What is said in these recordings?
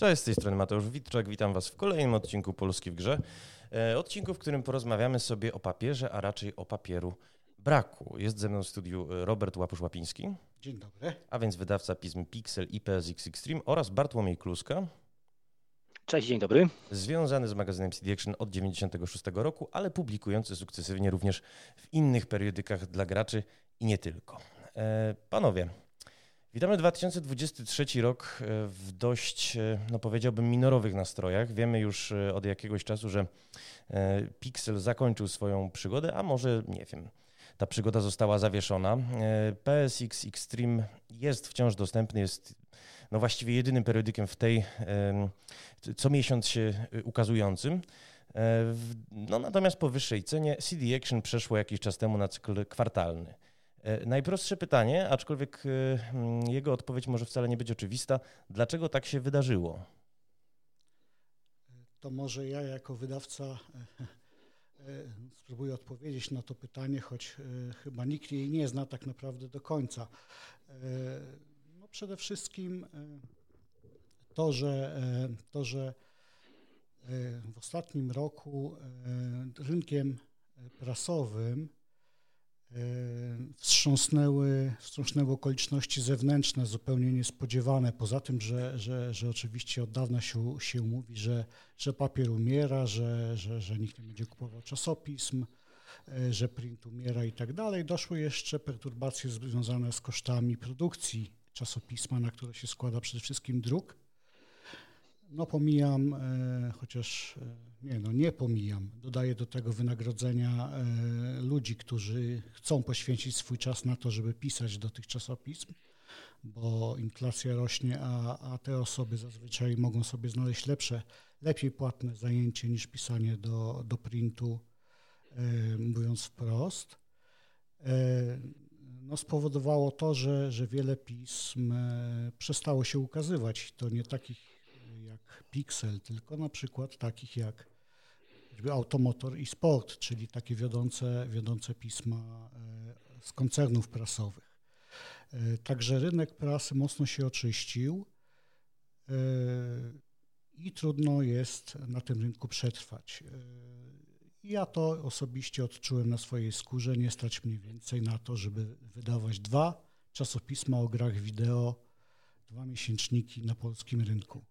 Cześć, z tej strony Mateusz Witczak, witam Was w kolejnym odcinku Polski w Grze. E, odcinku, w którym porozmawiamy sobie o papierze, a raczej o papieru braku. Jest ze mną w studiu Robert Łapusz-Łapiński. Dzień dobry. A więc wydawca pism Pixel i PSX Extreme oraz Bartłomiej Kluska. Cześć, dzień dobry. Związany z magazynem CD Action od 96 roku, ale publikujący sukcesywnie również w innych periodykach dla graczy i nie tylko. E, panowie, Witamy 2023 rok e, w dość, e, no powiedziałbym, minorowych nastrojach. Wiemy już e, od jakiegoś czasu, że Pixel zakończył swoją przygodę, a może nie wiem. Ta przygoda została zawieszona. PSX Extreme jest wciąż dostępny, jest no właściwie jedynym periodykiem w tej co miesiąc się ukazującym. No natomiast po wyższej cenie CD Action przeszło jakiś czas temu na cykl kwartalny. E, najprostsze pytanie, aczkolwiek e, mm, jego odpowiedź może wcale nie być oczywista. Dlaczego tak się wydarzyło? To może ja jako wydawca e, spróbuję odpowiedzieć na to pytanie, choć chyba nikt jej nie zna tak naprawdę do końca. No przede wszystkim to, że, to, że w ostatnim roku rynkiem prasowym wstrząsnęły, wstrząsnęły okoliczności zewnętrzne zupełnie niespodziewane. Poza tym, że, że, że oczywiście od dawna się, się mówi, że, że papier umiera, że, że, że nikt nie będzie kupował czasopism, e, że print umiera i tak dalej. Doszły jeszcze perturbacje związane z kosztami produkcji czasopisma, na które się składa przede wszystkim druk. No pomijam, e, chociaż e, nie, no nie pomijam. Dodaję do tego wynagrodzenia e, ludzi, którzy chcą poświęcić swój czas na to, żeby pisać do tych czasopism, bo inflacja rośnie, a, a te osoby zazwyczaj mogą sobie znaleźć lepsze, lepiej płatne zajęcie niż pisanie do, do printu, mówiąc wprost. No, spowodowało to, że, że wiele pism przestało się ukazywać. To nie takich Pixel, tylko na przykład takich jak Automotor i Sport, czyli takie wiodące, wiodące pisma e, z koncernów prasowych. E, także rynek prasy mocno się oczyścił e, i trudno jest na tym rynku przetrwać. Ja to osobiście odczułem na swojej skórze. Nie stać mniej więcej na to, żeby wydawać dwa czasopisma o grach wideo, dwa miesięczniki na polskim rynku.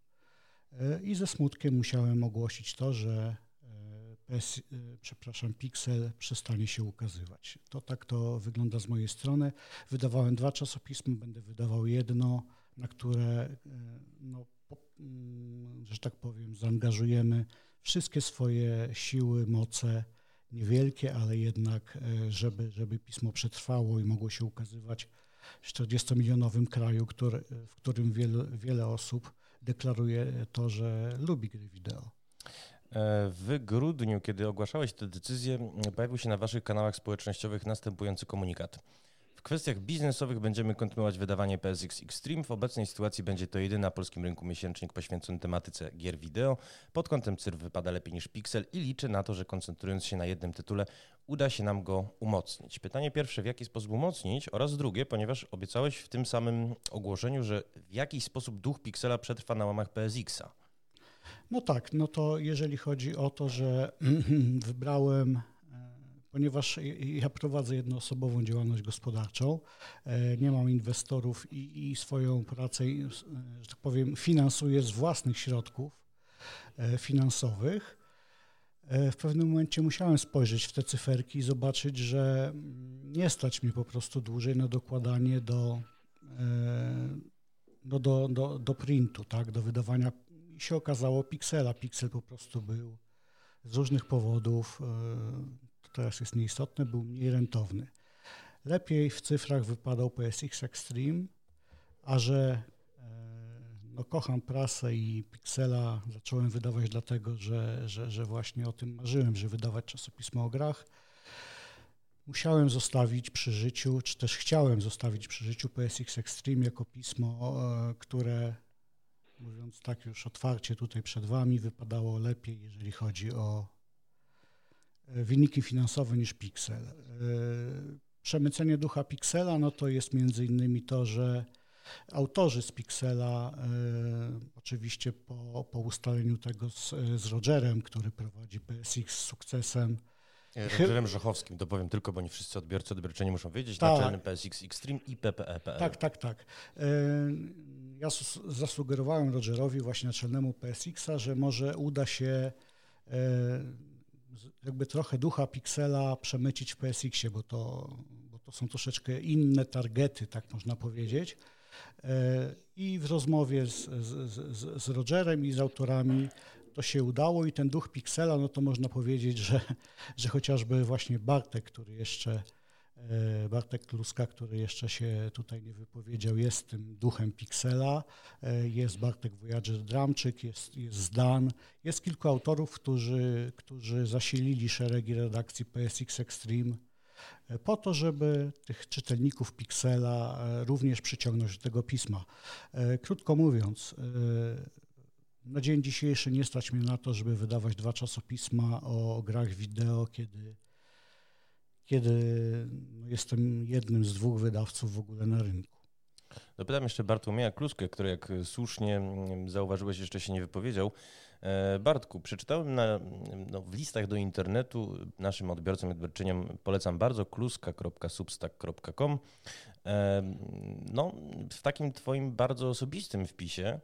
E, I ze smutkiem musiałem ogłosić to, że e, PS, e, przepraszam, Pixel przestanie się ukazywać. To tak to wygląda z mojej strony. Wydawałem dwa czasopisma, będę wydawał jedno, na które, no, mm, że tak powiem, zaangażujemy wszystkie swoje siły, moce, niewielkie, ale jednak, żeby, żeby pismo przetrwało i mogło się ukazywać w 40-milionowym kraju, który, w którym wiele, wiele osób deklaruje to, że lubi gry wideo. E, w grudniu, kiedy ogłaszałeś tę decyzję, pojawił się na waszych kanałach społecznościowych następujący komunikat. Kwestiach biznesowych będziemy kontynuować wydawanie PSX Extreme. W obecnej sytuacji będzie to jedyny na polskim rynku miesięcznik poświęcony tematyce gier wideo. Pod kątem CYR wypada lepiej niż Pixel i liczę na to, że koncentrując się na jednym tytule uda się nam go umocnić. Pytanie pierwsze, w jaki sposób umocnić oraz drugie, ponieważ obiecałeś w tym samym ogłoszeniu, że w jakiś sposób duch Pixela przetrwa na łamach PSX-a. No tak, no to jeżeli chodzi o to, że wybrałem ponieważ ja prowadzę jednoosobową działalność gospodarczą, e, nie mam inwestorów i, i swoją pracę, że tak powiem, finansuję z własnych środków e, finansowych. E, w pewnym momencie musiałem spojrzeć w te cyferki i zobaczyć, że nie stać mi po prostu dłużej na dokładanie do, do, do, do, do printu, tak, do wydawania. I się okazało Pixela. Pixel po prostu był z różnych powodów teraz jest nieistotne, był mniej rentowny. Lepiej w cyfrach wypadał PSX Extreme, a że e, no, kocham prasę i Pixela zacząłem wydawać dlatego, że, że, że właśnie o tym marzyłem, że wydawać czasopismo o grach. Musiałem zostawić przy życiu, czy też chciałem zostawić przy życiu PSX Extreme jako pismo, e, które mówiąc tak już otwarcie tutaj przed Wami, wypadało lepiej, jeżeli chodzi o wyniki finansowe niż Pixel. E, przemycenie ducha Pixela no to jest między innymi to, że Autorzy z Pixela, oczywiście po, po ustaleniu tego z, z Rogerem, który prowadzi PSX z sukcesem, Rogerem Żochowskim, to powiem tylko, bo nie wszyscy odbiorcy, odbiorczyni muszą wiedzieć, tak. naczelny PSX Extreme i PPE.pl. Tak, tak, tak. Ja zasugerowałem Rogerowi, właśnie naczelnemu PSX-a, że może uda się jakby trochę ducha Pixela przemycić w PSX-ie, bo to, bo to są troszeczkę inne targety, tak można powiedzieć. I w rozmowie z, z, z, Rogerem i z autorami to się udało i ten duch Pixela, no to można powiedzieć, że, że chociażby właśnie Bartek, który jeszcze, e, Bartek Kluska, który jeszcze się tutaj nie wypowiedział, jest tym duchem Pixela, e, jest Bartek Wojager-Dramczyk, jest, jest Zdan, jest kilku autorów, którzy, którzy zasilili szeregi redakcji PSX Extreme e, po to, żeby tych czytelników Pixela również przyciągnąć do tego pisma. Krótko mówiąc, na dzień dzisiejszy nie stać mnie na to, żeby wydawać dwa czasopisma o grach wideo, kiedy, kiedy jestem jednym z dwóch wydawców w ogóle na rynku. Dopytam jeszcze Bartłomieja Kluskę, który jak słusznie mm, zauważyłeś, jeszcze się nie wypowiedział. E, Bartku, przeczytałem na, no, w listach do internetu naszym odbiorcom i odbiorczyniom polecam bardzo kluska.substack.com. E, no, w takim twoim bardzo osobistym wpisie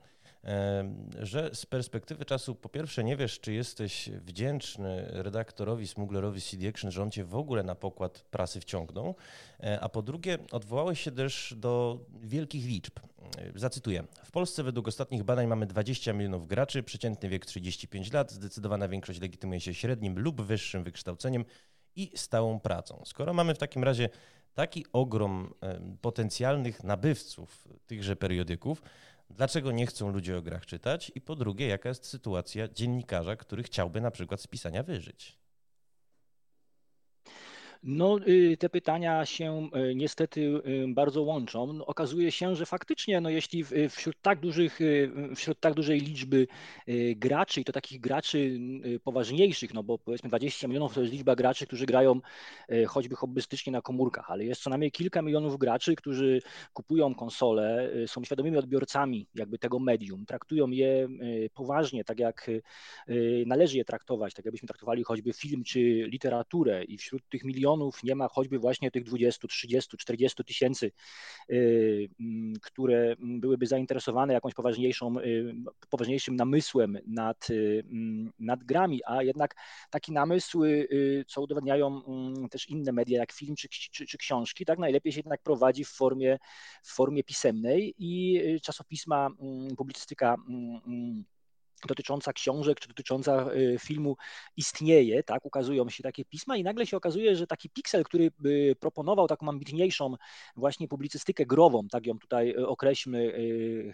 że z perspektywy czasu po pierwsze nie wiesz, czy jesteś wdzięczny redaktorowi, smuglerowi CD Action, że on cię w ogóle na pokład prasy wciągnął, e, a po drugie odwołałeś się też do wielkich liczb. E, zacytuję. W Polsce według ostatnich badań mamy 20 milionów graczy, przeciętny wiek 35 lat, zdecydowana większość legitymuje się średnim lub wyższym wykształceniem i stałą pracą. Skoro mamy w takim razie taki ogrom potencjalnych nabywców tychże periodyków, Dlaczego nie chcą ludzie o grach czytać? I po drugie, jaka jest sytuacja dziennikarza, który chciałby na przykład z pisania wyżyć? No, y, te pytania się y, niestety y, bardzo łączą. No, okazuje się, że faktycznie, no, jeśli wśród tak, dużych, wśród tak dużej liczby graczy, i to takich graczy poważniejszych, no bo powiedzmy 20 milionów to jest liczba graczy, którzy grają choćby hobbystycznie na komórkach, ale jest co najmniej kilka milionów graczy, którzy kupują konsole, są świadomymi odbiorcami jakby tego medium, traktują je poważnie, tak jak należy je traktować, tak jakbyśmy traktowali choćby film czy literaturę i wśród tych milionów milionów, nie ma choćby właśnie tych 20, 30, 40 tysięcy, y, mm, które byłyby zainteresowane jakąś poważniejszą, y, poważniejszym namysłem nad, y, mm, nad grami, a jednak taki namysł, co udowadniają mm, też inne media, jak film czy, czy, czy książki, tak najlepiej się jednak prowadzi w formie, w formie pisemnej i czasopisma, publicystyka dotycząca książek czy dotycząca y, filmu istnieje, tak, ukazują się takie pisma i nagle się okazuje, że taki Pixel, który y, proponował taką ambitniejszą właśnie publicystykę grową, tak ją tutaj y, określmy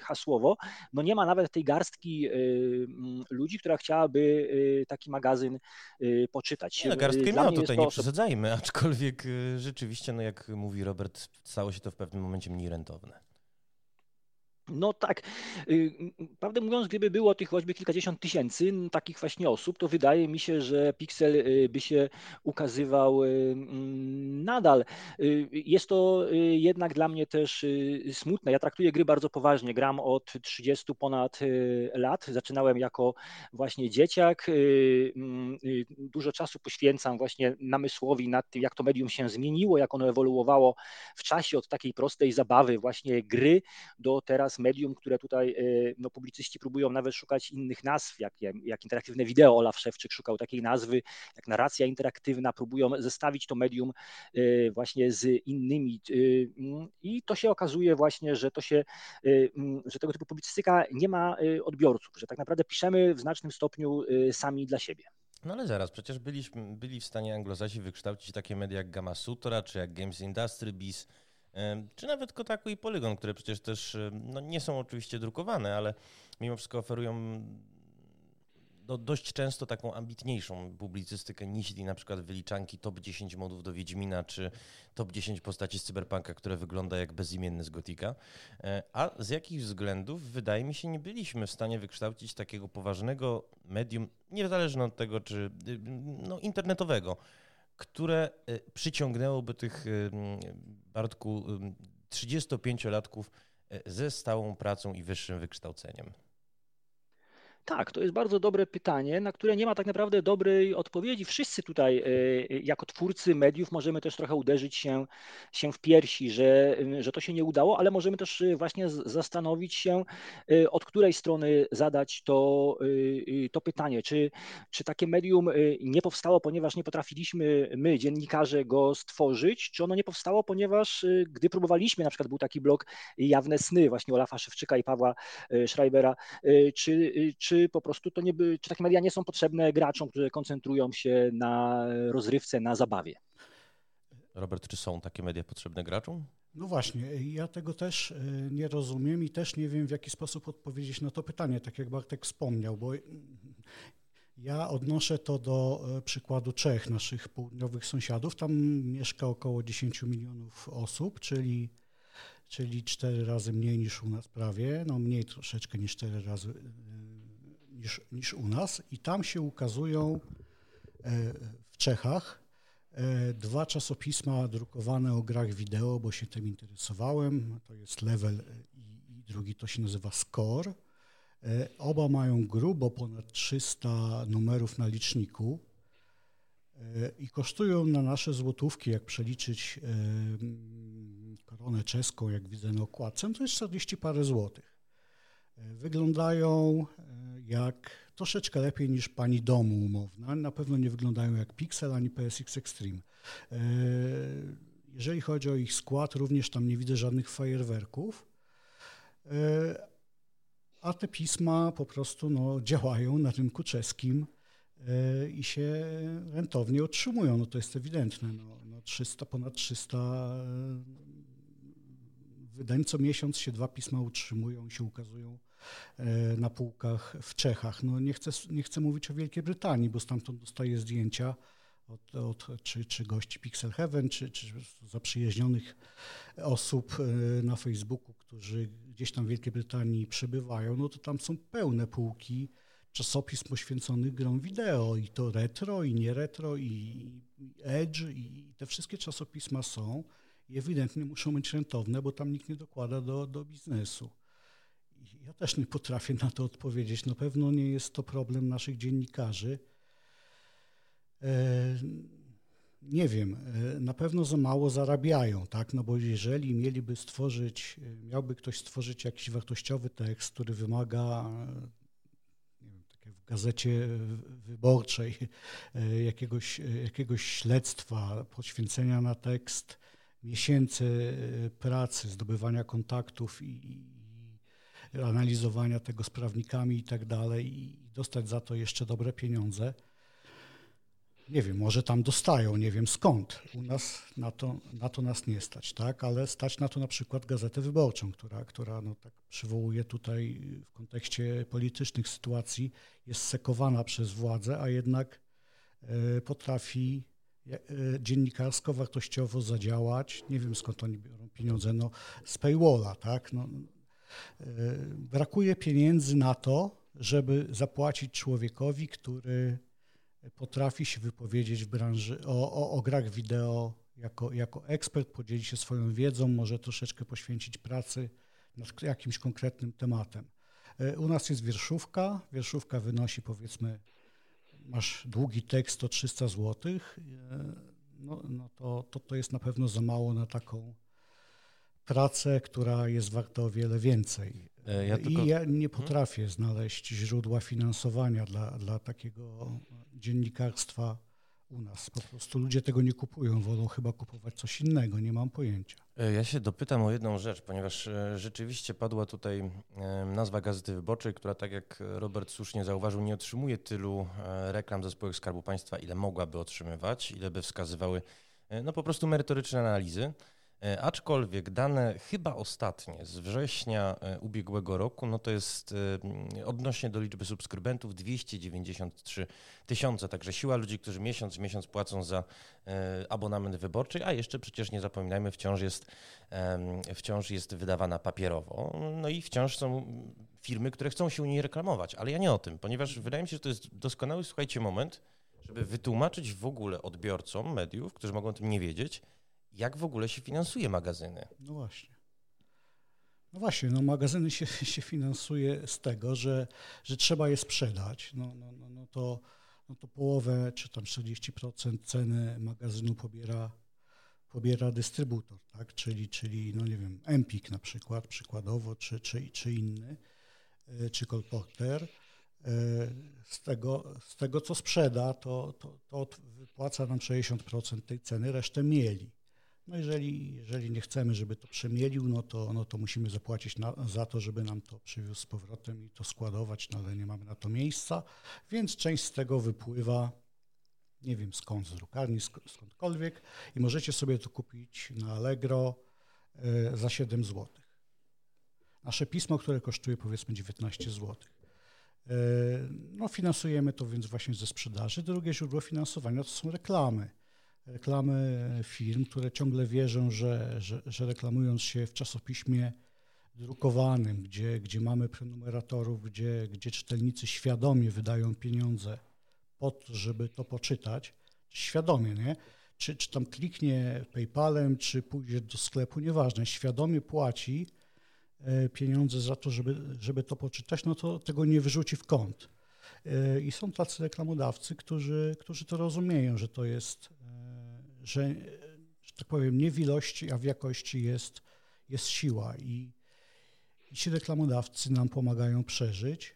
hasłowo, no nie ma nawet tej garstki mm, ludzi, która chciałaby taki magazyn poczytać. Nie, garstkę miał tutaj, nie przesadzajmy, aczkolwiek rzeczywiście, no jak mówi Robert, stało się to w pewnym momencie mniej rentowne. No tak, y, prawdę mówiąc, gdyby było tych choćby kilkadziesiąt tysięcy takich właśnie osób, to wydaje mi się, że Pixel y, by się ukazywał y, mm, nadal. Jest to jednak dla mnie też smutne. Ja traktuję gry bardzo poważnie. Gram od 30 ponad lat. Zaczynałem jako właśnie dzieciak. Mm, dużo czasu poświęcam właśnie namysłowi nad tym, jak to medium się zmieniło, jak ono ewoluowało w czasie od takiej prostej zabawy właśnie gry do teraz medium, które tutaj e, no, publicyści próbują nawet szukać innych nazw, jak, jak interaktywne wideo, Olaf Szewczyk szukał takiej nazwy, jak narracja interaktywna, próbują zestawić to medium e, właśnie z innymi e, mm, i to się okazuje właśnie, że to się, mm, że tego typu publicystyka nie ma odbiorców, że tak naprawdę piszemy w znacznym stopniu sami dla siebie. No ale zaraz, przecież byliśmy, byli w stanie anglosasi wykształcić takie media jak Gamma Sutra, czy jak Games Industry Biz, czy nawet Kotaku i Polygon, które przecież też no, nie są oczywiście drukowane, ale mimo wszystko oferują no, dość często taką ambitniejszą publicystykę niż na przykład wyliczanki top 10 modów do Wiedźmina, czy top 10 postaci z Cyberpunka, które wygląda jak bezimienny z Gotika. E, a z jakich względów, wydaje mi się, nie byliśmy w stanie wykształcić takiego poważnego medium, niezależnie od tego, czy y, no, internetowego, które y, przyciągnęłoby tych y, Bartku 35-latków ze stałą pracą i wyższym wykształceniem? Tak, to jest bardzo dobre pytanie, na które nie ma tak naprawdę dobrej odpowiedzi. Wszyscy tutaj, e, e, jako twórcy mediów, możemy też trochę uderzyć się, się w piersi, że, że to się nie udało, ale możemy też e, właśnie zastanowić się, od której strony zadać to, to pytanie. Czy, czy takie medium nie powstało, ponieważ nie potrafiliśmy my, dziennikarze, go stworzyć, czy ono nie powstało, ponieważ gdy próbowaliśmy, na przykład był taki blog Jawne Sny właśnie Olafa Szewczyka i Pawła Schreibera, czy, czy po prostu to nie by, czy takie media nie są potrzebne graczom, którzy koncentrują się na rozrywce, na zabawie. Robert, czy są takie media potrzebne graczom? No właśnie, ja tego też e, nie rozumiem i też nie wiem, w jaki sposób odpowiedzieć na to pytanie, tak jak Bartek wspomniał, bo ja odnoszę to do e, przykładu Czech, naszych południowych sąsiadów. Tam mieszka około 10 milionów osób, czyli, czyli 4 razy mniej niż u nas prawie, no mniej troszeczkę niż 4 razy e, niż, niż u nas i tam się ukazują e, w Czechach e, dwa czasopisma drukowane o grach wideo, bo się tym interesowałem. To jest Level i, i drugi to się nazywa Score. E, oba mają grubo ponad 300 numerów na liczniku i kosztują na nasze złotówki, jak przeliczyć koronę czeską, jak widzę na okładce, to jest 40 parę złotych. Wyglądają jak troszeczkę lepiej niż pani domu umowna. Na pewno nie wyglądają jak Pixel ani PSX Extreme. E, jeżeli chodzi o ich skład, również tam nie widzę żadnych fajerwerków. E, a te pisma po prostu no, działają na rynku czeskim e, i się rentownie otrzymują. No to jest ewidentne. No, no 300, ponad 300 wydań co miesiąc się dwa pisma utrzymują się ukazują na półkach w Czechach. No nie, chcę, nie chcę mówić o Wielkiej Brytanii, bo stamtąd dostaję zdjęcia od, od, czy, czy gości Pixel Heaven, czy, czy zaprzyjaźnionych osób e, na Facebooku, którzy gdzieś tam w Wielkiej Brytanii przebywają, no to tam są pełne półki czasopism poświęconych grom wideo i to retro, i nie retro, i Edge, i te wszystkie czasopisma są i ewidentnie muszą być rentowne, bo tam nikt nie dokłada do, do biznesu. Ja też nie potrafię na to odpowiedzieć. Na pewno nie jest to problem naszych dziennikarzy. E, nie wiem, e, na pewno za mało zarabiają, tak? No bo jeżeli mieliby stworzyć, e, miałby ktoś stworzyć jakiś wartościowy tekst, który wymaga tak w gazecie wyborczej jakiegoś, jakiegoś śledztwa, poświęcenia na tekst miesięcy pracy, zdobywania kontaktów i, analizowania tego z prawnikami i tak dalej i dostać za to jeszcze dobre pieniądze. Nie wiem, może tam dostają, nie wiem skąd. U nas na to, na to nas nie stać, tak? Ale stać na to na przykład Gazetę Wyborczą, która, która no tak przywołuje tutaj w kontekście politycznych sytuacji, jest sekowana przez władzę, a jednak e, potrafi e, dziennikarsko, wartościowo zadziałać. Nie wiem skąd oni biorą pieniądze, no z paywalla, tak? No, brakuje pieniędzy na to, żeby zapłacić człowiekowi, który potrafi się wypowiedzieć w branży o, o, o grach wideo jako, jako ekspert, podzielić się swoją wiedzą, może troszeczkę poświęcić pracy nad jakimś konkretnym tematem. E, u nas jest wierszówka. Wierszówka wynosi powiedzmy, masz długi tekst to 300 zł. No, no to, to, to jest na pewno za mało na taką pracę, która jest warta o wiele więcej. E, ja tylko... I ja nie mhm. potrafię hmm? znaleźć źródła finansowania dla, dla takiego dziennikarstwa u nas. Po prostu ludzie tego nie kupują, wolą chyba kupować coś innego, nie mam pojęcia. E, ja się dopytam o jedną rzecz, ponieważ e, rzeczywiście padła tutaj nazwa Gazety Wyborczej, która tak jak Robert słusznie zauważył, nie otrzymuje tylu reklam ze spółek Skarbu Państwa, ile mogłaby otrzymywać, ile by wskazywały no po prostu merytoryczne analizy. E, aczkolwiek dane chyba ostatnie z września e, ubiegłego roku, no to jest e, odnośnie do liczby subskrybentów 293 tysiące, także siła ludzi, którzy miesiąc w miesiąc płacą za abonament wyborczy, a jeszcze przecież nie zapominajmy, wciąż jest, wciąż jest wydawana papierowo, no i wciąż są firmy, które chcą się u niej reklamować, ale ja nie o tym, ponieważ wydaje mi się, że to jest doskonały, słuchajcie, moment, żeby wytłumaczyć w ogóle odbiorcom mediów, którzy mogą o tym nie wiedzieć, jak w ogóle się finansuje magazyny. No właśnie. No właśnie, no magazyny się, się finansuje z tego, że, że trzeba je sprzedać. No, no, no, no, to, no to połowę czy tam 40% ceny magazynu pobiera, pobiera dystrybutor, tak? czyli, czyli no nie wiem, Empik na przykład, przykładowo, czy, czy, czy inny, e, czy Colporter. E, z tego, z tego, co sprzeda, to, to, to wypłaca nam 60% tej ceny, resztę mieli. No jeżeli, jeżeli nie chcemy, żeby to przemielił, no to, no to musimy zapłacić na, za to, żeby nam to przywiózł z powrotem i to składować, no ale nie mamy na to miejsca, więc część z tego wypływa, nie wiem skąd, z drukarni, skądkolwiek i możecie sobie to kupić na Allegro y, za 7 zł. Nasze pismo, które kosztuje powiedzmy 19 zł. E, no, finansujemy to więc właśnie ze sprzedaży. Drugie źródło finansowania to są reklamy reklamy firm, które ciągle wierzą, że, że, że reklamując się w czasopiśmie drukowanym, gdzie, gdzie mamy prenumeratorów, gdzie, gdzie czytelnicy świadomie wydają pieniądze po to, żeby to poczytać, świadomie, nie? Czy, czy tam kliknie PayPalem, czy pójdzie do sklepu, nieważne, świadomie płaci e, pieniądze za to, żeby, żeby to poczytać, no to tego nie wyrzuci w kąt. E, I są tacy reklamodawcy, którzy, którzy to rozumieją, że to jest że, że tak powiem, nie w ilości, a w jakości jest, jest siła i, i ci reklamodawcy nam pomagają przeżyć.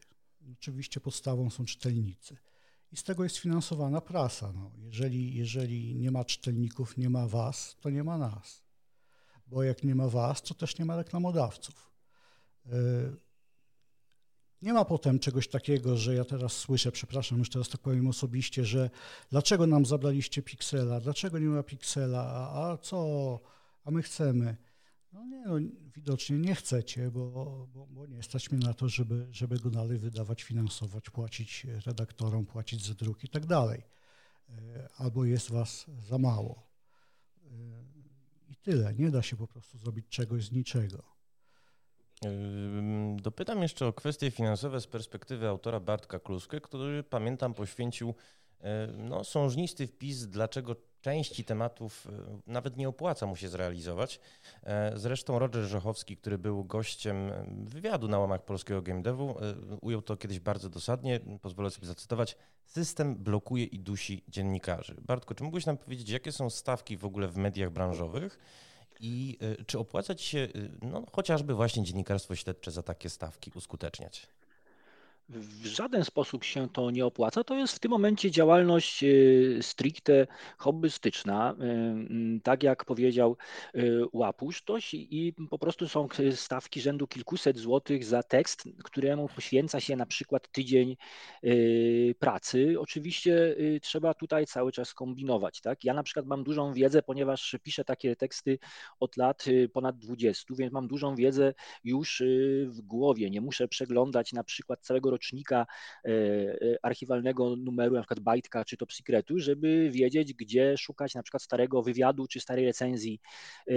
Oczywiście podstawą są czytelnicy. I z tego jest finansowana prasa. No, jeżeli, jeżeli nie ma czytelników, nie ma was, to nie ma nas. Bo jak nie ma was, to też nie ma reklamodawców. Y, nie ma potem czegoś takiego, że ja teraz słyszę, przepraszam, już teraz tak powiem osobiście, że dlaczego nam zabraliście piksela, dlaczego nie ma piksela, a, a co, a my chcemy. No nie, no, widocznie nie chcecie, bo, bo, bo, nie stać mnie na to, żeby, żeby go dalej wydawać, finansować, płacić redaktorom, płacić za druk i tak dalej. E, albo jest was za mało. E, I tyle. Nie da się po prostu zrobić czegoś z niczego. Dopytam jeszcze o kwestie finansowe z perspektywy autora Bartka Kluskę, który pamiętam poświęcił e, no, sążnisty wpis, dlaczego części tematów e, nawet nie opłaca mu się zrealizować. E, zresztą Roger Żochowski, który był gościem wywiadu na łamach polskiego game devu, ujął to kiedyś bardzo dosadnie, pozwolę sobie zacytować. System blokuje i dusi dziennikarzy. Bartko, czy mógłbyś nam powiedzieć, jakie są stawki w ogóle w mediach branżowych? I y, czy opłaca ci się y, no, chociażby właśnie dziennikarstwo śledcze za takie stawki uskuteczniać? W żaden sposób się to nie opłaca. To jest w tym momencie działalność e, stricte hobbystyczna, e, tak jak powiedział e, Łapusz, to i po prostu są stawki rzędu kilkuset złotych za tekst, któremu poświęca się na przykład tydzień pracy. Oczywiście trzeba tutaj cały czas kombinować. Tak? Ja na przykład mam dużą wiedzę, ponieważ piszę takie teksty od lat ponad 20, więc mam dużą wiedzę już w głowie. Nie muszę przeglądać na przykład całego rocznika e, e, archiwalnego numeru, na przykład Bajtka czy Top Secretu, żeby wiedzieć, gdzie szukać na przykład starego wywiadu czy starej recenzji, e,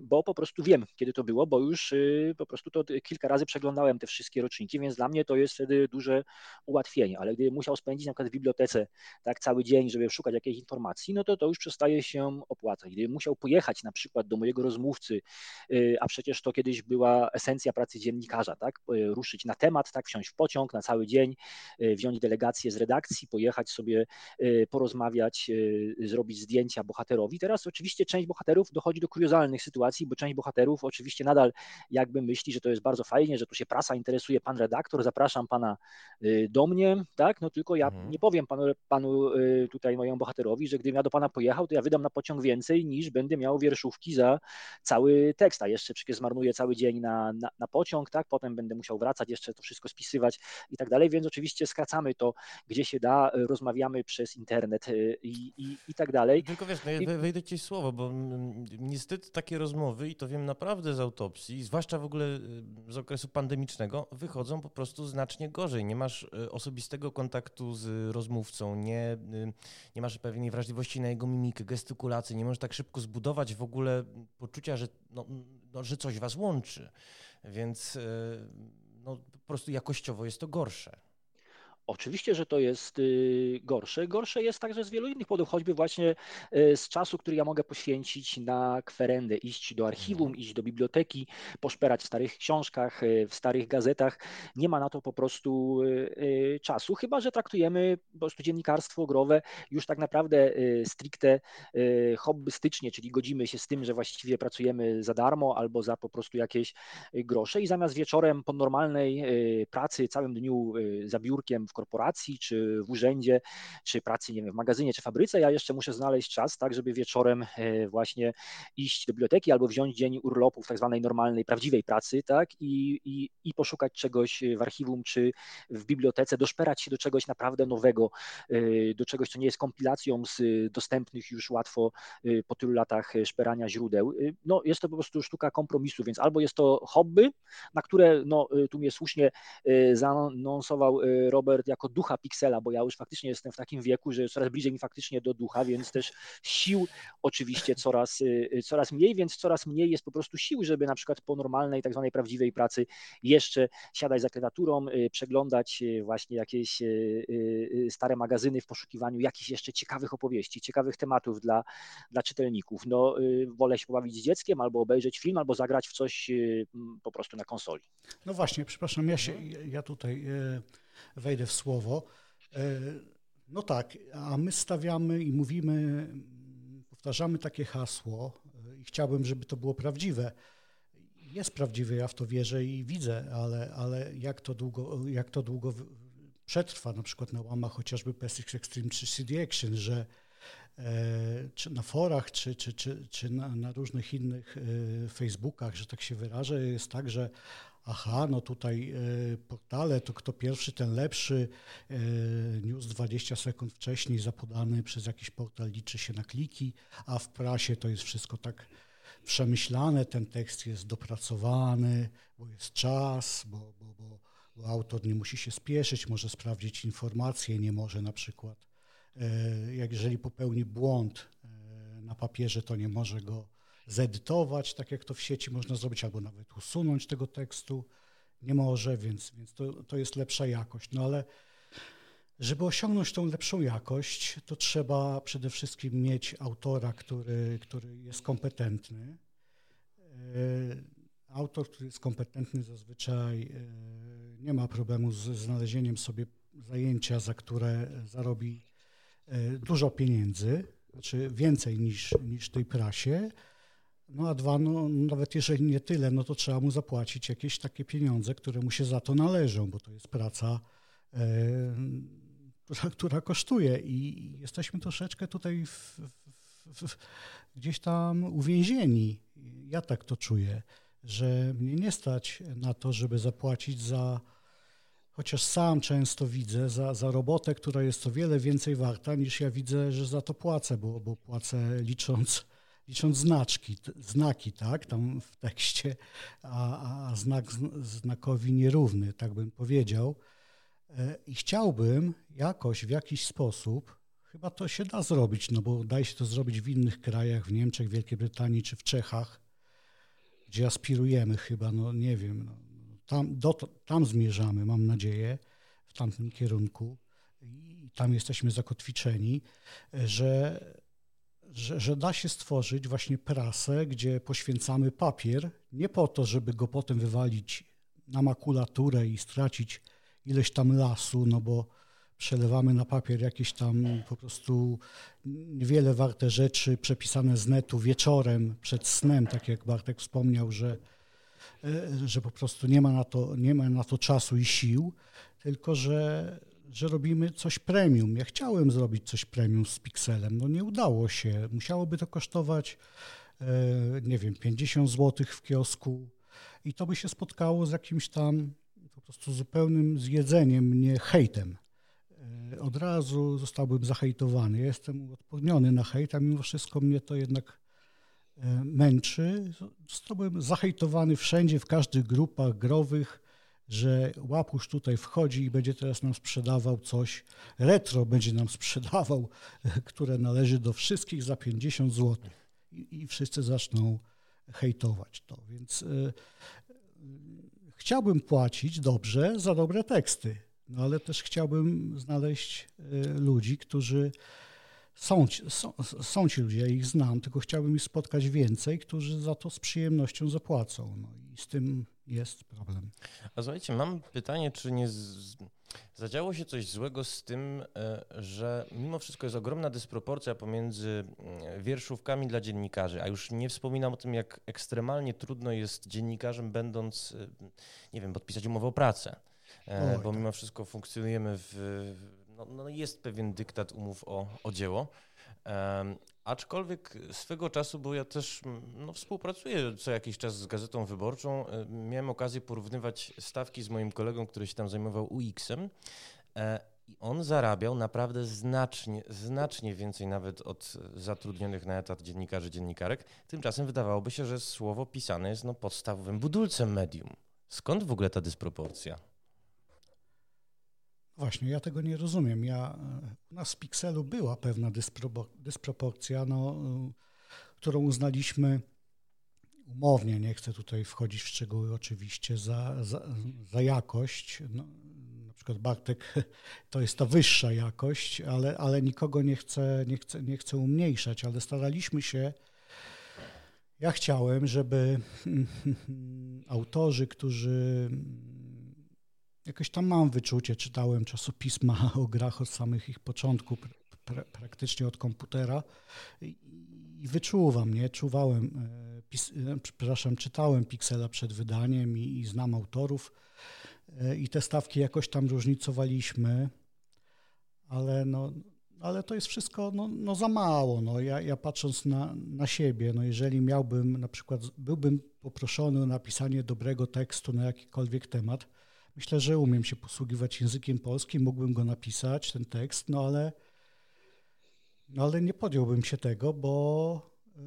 bo po prostu wiem, kiedy to było, bo już po prostu to kilka razy przeglądałem te wszystkie roczniki, więc dla mnie to jest wtedy duże ułatwienie, ale gdy musiał spędzić na przykład w bibliotece tak cały dzień, żeby szukać jakiejś informacji, no to to już przestaje się opłacać. Gdy musiał pojechać na przykład do mojego rozmówcy, a przecież to kiedyś była esencja pracy dziennikarza, tak, ruszyć na temat, tak, wsiąść w pociąg, pociąg na cały dzień, e, wziąć delegację z redakcji, pojechać sobie, e, porozmawiać, e, zrobić zdjęcia bohaterowi. Teraz oczywiście część bohaterów dochodzi do kuriozalnych sytuacji, bo część bohaterów oczywiście nadal jakby myśli, że to jest bardzo fajnie, że tu się prasa interesuje, pan redaktor, zapraszam pana do mnie, tak, no tylko ja mhm. nie powiem panu, panu tutaj mojemu bohaterowi, że gdybym ja do pana pojechał, to ja wydam na pociąg więcej niż będę miał wierszówki za cały tekst, a jeszcze przecież zmarnuję cały dzień na, na, na pociąg, tak, potem będę musiał wracać, jeszcze to wszystko spisywać, i tak dalej, więc oczywiście skracamy to, gdzie się da, rozmawiamy przez internet y, i, i, i tak dalej. Tylko wiesz, no ja wejdę ci słowo, bo niestety takie rozmowy, i to wiem naprawdę z autopsji, zwłaszcza w ogóle y, z okresu pandemicznego, wychodzą po prostu znacznie gorzej. Nie masz y, osobistego kontaktu z rozmówcą, nie, nie masz pewnej wrażliwości na jego mimikę, gestykulację, nie możesz tak szybko zbudować w ogóle poczucia, że, no, no, że coś was łączy. Więc no, po prostu jakościowo jest to gorsze. Oczywiście, że to jest y, gorsze. Gorsze jest także z wielu innych powodów, choćby właśnie y, z czasu, który ja mogę poświęcić na kwerendę, iść do archiwum, mhm. iść do biblioteki, poszperać w starych książkach, y, w starych gazetach. Nie ma na to po prostu czasu, chyba że traktujemy po prostu dziennikarstwo growe już tak naprawdę stricte hobbystycznie, czyli godzimy się z tym, że właściwie pracujemy za darmo albo za po prostu jakieś grosze i zamiast wieczorem po normalnej pracy, całym dniu za biurkiem w korporacji, czy w urzędzie, czy pracy nie wiem, w magazynie, czy fabryce, ja jeszcze muszę znaleźć czas, tak, żeby wieczorem e, właśnie iść do biblioteki albo wziąć dzień urlopu w tak zwanej normalnej, prawdziwej pracy, tak, i, i, i poszukać czegoś w archiwum, czy w bibliotece, doszperać się do czegoś naprawdę nowego, e, do czegoś, co nie jest kompilacją z dostępnych już łatwo e, po tylu latach szperania źródeł. No, jest to po prostu sztuka kompromisu, więc albo jest to hobby, na które, no, tu mnie słusznie zaanonsował Robert jako ducha Pixela, bo ja już faktycznie jestem w takim wieku, że coraz bliżej mi faktycznie do ducha, więc też sił oczywiście coraz, y, y, coraz mniej, więc coraz mniej jest po prostu sił, żeby na przykład po normalnej, tak zwanej prawdziwej pracy jeszcze siadać za klawiaturą, y, przeglądać właśnie jakieś stare magazyny w poszukiwaniu jakichś jeszcze ciekawych opowieści, ciekawych tematów dla, dla czytelników. No, wolę się pobawić z dzieckiem, albo obejrzeć film, albo zagrać w coś po prostu na konsoli. No właśnie, przepraszam, ja się, ja tutaj wejdę w słowo. E, no tak, a my stawiamy i mówimy, powtarzamy takie hasło e, i chciałbym, żeby to było prawdziwe. Jest prawdziwe, ja w to wierzę i widzę, ale, ale jak, to długo, jak to długo przetrwa, na przykład na łamach chociażby PSX Extreme czy CD Action, że e, czy na forach, czy, czy, czy, czy na, na różnych innych Facebookach, że tak się wyrażę, jest tak, że aha, no tutaj e, portale, to kto pierwszy, ten lepszy. E, news 20 sekund wcześniej zapodany przez jakiś portal liczy się na kliki, a w prasie to jest wszystko tak przemyślane, ten tekst jest dopracowany, bo jest czas, bo, bo, bo, bo autor nie musi się spieszyć, może sprawdzić informacje, nie może na przykład, e, jak jeżeli popełni błąd na papierze, to nie może go zedytować, tak jak to w sieci można zrobić, albo nawet usunąć tego tekstu. Nie może, więc, więc to, to jest lepsza jakość. No ale żeby osiągnąć tą lepszą jakość, to trzeba przede wszystkim mieć autora, który, który jest kompetentny. E, autor, który jest kompetentny, zazwyczaj e, nie ma problemu z znalezieniem sobie zajęcia, za które zarobi e, dużo pieniędzy, znaczy więcej niż, niż tej prasie, no a dwa, no, nawet jeżeli nie tyle, no to trzeba mu zapłacić jakieś takie pieniądze, które mu się za to należą, bo to jest praca, e, która, która, kosztuje i jesteśmy troszeczkę tutaj w, w, w, gdzieś tam uwięzieni. Ja tak to czuję, że mnie nie stać na to, żeby zapłacić za, chociaż sam często widzę, za, za robotę, która jest o wiele więcej warta niż ja widzę, że za to płacę, bo, bo płacę licząc licząc znaczki, znaki, tak, tam w tekście, a, a znak znakowi nierówny, tak bym powiedział. E, I chciałbym jakoś, w jakiś sposób, chyba to się da zrobić, no bo daje się to zrobić w innych krajach, w Niemczech, Wielkiej Brytanii czy w Czechach, gdzie aspirujemy chyba, no nie wiem, no, tam, do, tam zmierzamy, mam nadzieję, w tamtym kierunku i tam jesteśmy zakotwiczeni, że że, że da się stworzyć właśnie prasę, gdzie poświęcamy papier, nie po to, żeby go potem wywalić na makulaturę i stracić ileś tam lasu, no bo przelewamy na papier jakieś tam po prostu niewiele warte rzeczy przepisane z netu wieczorem przed snem, tak jak Bartek wspomniał, że, e, że po prostu nie ma, na to, nie ma na to czasu i sił, tylko że że robimy coś premium. Ja chciałem zrobić coś premium z Pixelem, no nie udało się. Musiałoby to kosztować, e, nie wiem, 50 zł w kiosku i to by się spotkało z jakimś tam po prostu zupełnym zjedzeniem mnie hejtem. E, od razu zostałbym zahejtowany. Ja jestem odporniony na hejt, a mimo wszystko mnie to jednak e, męczy. Zostałbym zahejtowany wszędzie, w każdych grupach growych że łapusz tutaj wchodzi i będzie teraz nam sprzedawał coś, retro będzie nam sprzedawał, które należy do wszystkich za 50 zł. I, i wszyscy zaczną hejtować to. Więc y, chciałbym płacić dobrze za dobre teksty. No ale też chciałbym znaleźć ludzi, którzy są, są, są ci ludzie, ja ich znam, tylko chciałbym ich spotkać więcej, którzy za to z przyjemnością zapłacą. No i z tym jest problem. A słuchajcie, mam pytanie, czy nie z... zadziało się coś złego z tym, e, że mimo wszystko jest ogromna dysproporcja pomiędzy mm, wierszówkami dla dziennikarzy, a już nie wspominam o tym, jak ekstremalnie trudno jest dziennikarzem, będąc, e, nie wiem, podpisać umowę o pracę. E, Oj, bo tak. mimo wszystko funkcjonujemy w, no, no jest pewien dyktat umów o, o dzieło. Aczkolwiek swego czasu, bo ja też no, współpracuję co jakiś czas z Gazetą Wyborczą, e, miałem okazję porównywać stawki z moim kolegą, który się tam zajmował UX-em. E, I on zarabiał naprawdę znacznie, znacznie więcej nawet od zatrudnionych na etat dziennikarzy, dziennikarek. Tymczasem wydawałoby się, że słowo pisane jest no, podstawowym budulcem medium. Skąd w ogóle ta dysproporcja? Właśnie, ja tego nie rozumiem. Ja, u nas w Pixelu była pewna dysproporcja, no, którą uznaliśmy umownie, nie chcę tutaj wchodzić w szczegóły oczywiście, za, za, za jakość. No, na przykład Bartek to jest ta wyższa jakość, ale, ale nikogo nie chcę, nie, chcę, nie chcę umniejszać, ale staraliśmy się. Ja chciałem, żeby autorzy, którzy jakoś tam mam wyczucie, czytałem czasopisma o grach od samych ich początków, pra, praktycznie od komputera i, i wyczuwam, nie? Czuwałem, e, pis, e, przepraszam, czytałem Pixela przed wydaniem i, i znam autorów e, i te stawki jakoś tam różnicowaliśmy, ale no, ale to jest wszystko no, no za mało. No. Ja, ja patrząc na, na siebie, no jeżeli miałbym na przykład, byłbym poproszony o napisanie dobrego tekstu na jakikolwiek temat, Myślę, że umiem się posługiwać językiem polskim, mógłbym go napisać, ten tekst, no ale, no ale nie podjąłbym się tego, bo y,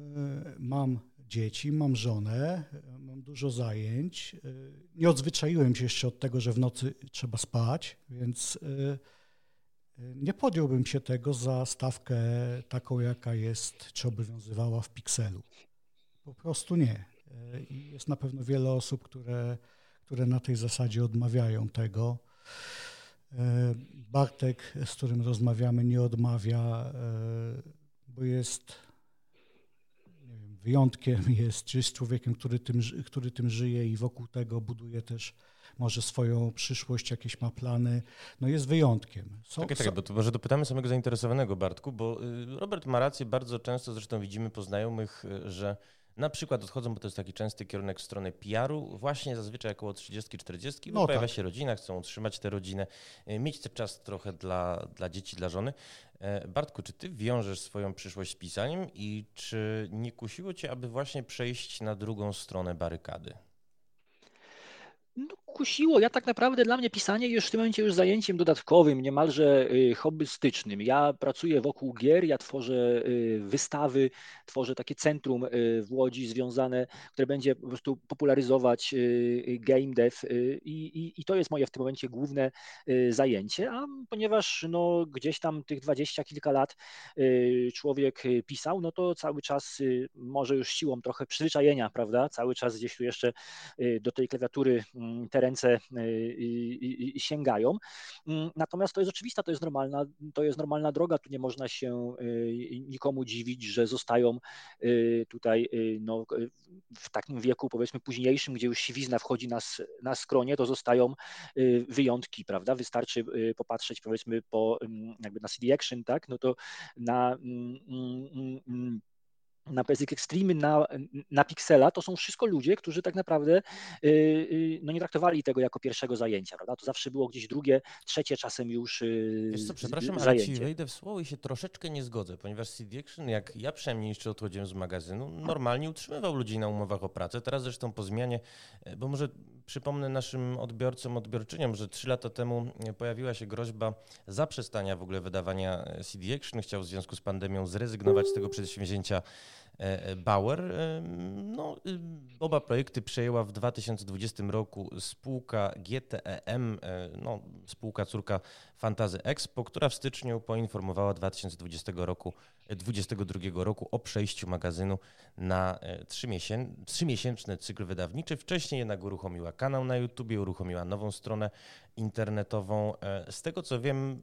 mam dzieci, mam żonę, mam dużo zajęć. Y, nie odzwyczaiłem się jeszcze od tego, że w nocy trzeba spać, więc y, nie podjąłbym się tego za stawkę taką, jaka jest, czy obowiązywała w Pixelu. Po prostu nie. I jest na pewno wiele osób, które które na tej zasadzie odmawiają tego. E, Bartek, z którym rozmawiamy, nie odmawia, e, bo jest wiem, wyjątkiem, jest, jest człowiekiem, który tym, który tym żyje i wokół tego buduje też może swoją przyszłość, jakieś ma plany, no jest wyjątkiem. Są, tak, tak, bo to może dopytamy samego zainteresowanego Bartku, bo y, Robert ma rację, bardzo często zresztą widzimy po znajomych, y, że na przykład odchodzą, bo to jest taki częsty kierunek w stronę PR-u, właśnie zazwyczaj około 30-40, bo no pojawia tak. się rodzina, chcą utrzymać tę rodzinę, e, mieć ten czas trochę dla, dla dzieci, dla żony. E, Bartku, czy ty wiążesz swoją przyszłość z pisaniem i czy nie kusiło cię, aby właśnie przejść na drugą stronę barykady? No, kusiło. Ja tak naprawdę dla mnie pisanie jest w tym momencie już zajęciem dodatkowym, niemalże y, hobbystycznym. Ja pracuję wokół gier, ja tworzę y, wystawy, tworzę takie centrum y, w Łodzi związane, które będzie po prostu popularyzować game dev i, i, i to jest moje w tym momencie główne zajęcie, a ponieważ no, gdzieś tam tych dwadzieścia kilka lat człowiek pisał, no to cały czas może już siłą trochę przyzwyczajenia, prawda, cały czas gdzieś tu jeszcze do tej klawiatury mm, ręce y, sięgają. Mm, natomiast to jest oczywista, to jest normalna, to jest normalna droga, tu nie można się y, nikomu dziwić, że zostają y, tutaj no, w takim wieku powiedzmy późniejszym, gdzie już siwizna wchodzi na, na skronie, to zostają wyjątki, prawda? Wystarczy popatrzeć powiedzmy po jakby na CD Action, tak? No to na mm, mm, na PSX Extreme, na, na Pixela, to są wszystko ludzie, którzy tak naprawdę y, y, no nie traktowali tego jako pierwszego zajęcia, prawda? To zawsze było gdzieś drugie, trzecie czasem już y, Wiesz co, przepraszam, zajęcie. ale ci wejdę w słowo i się troszeczkę nie zgodzę, ponieważ CD Action, jak ja przynajmniej jeszcze odchodziłem z magazynu, normalnie utrzymywał ludzi na umowach o pracę. Teraz zresztą po zmianie, e, bo może przypomnę naszym odbiorcom, odbiorczyniom, że trzy lata temu pojawiła się groźba zaprzestania w ogóle wydawania CD Action. Chciał w związku z pandemią zrezygnować z tego przedsięwzięcia Bauer. No, oba projekty przejęła w 2020 roku spółka GTEM, no, spółka córka Fantazy Expo, która w styczniu poinformowała 2020 roku, 2022 roku o przejściu magazynu na trzymiesięczny cykl wydawniczy. Wcześniej jednak uruchomiła kanał na YouTube, uruchomiła nową stronę internetową. Z tego co wiem,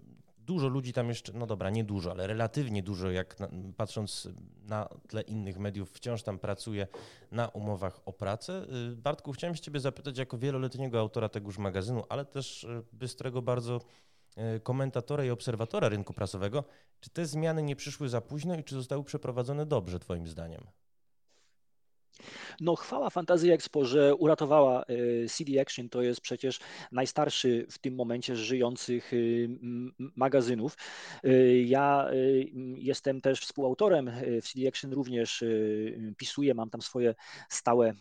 dużo ludzi tam jeszcze, no dobra, nie dużo, ale relatywnie dużo, jak na, patrząc na tle innych mediów, wciąż tam pracuje na umowach o pracę. Y, Bartku, chciałem się Ciebie zapytać, jako wieloletniego autora tegoż magazynu, ale też y, bystrego bardzo y, komentatora i obserwatora rynku prasowego, czy te zmiany nie przyszły za późno i czy zostały przeprowadzone dobrze, Twoim zdaniem? No chwała Fantasy Expo, że uratowała e, CD Action, to jest przecież najstarszy w tym momencie żyjących y, magazynów. E, ja e, jestem też współautorem w CD Action, również pisuję, mam tam swoje stałe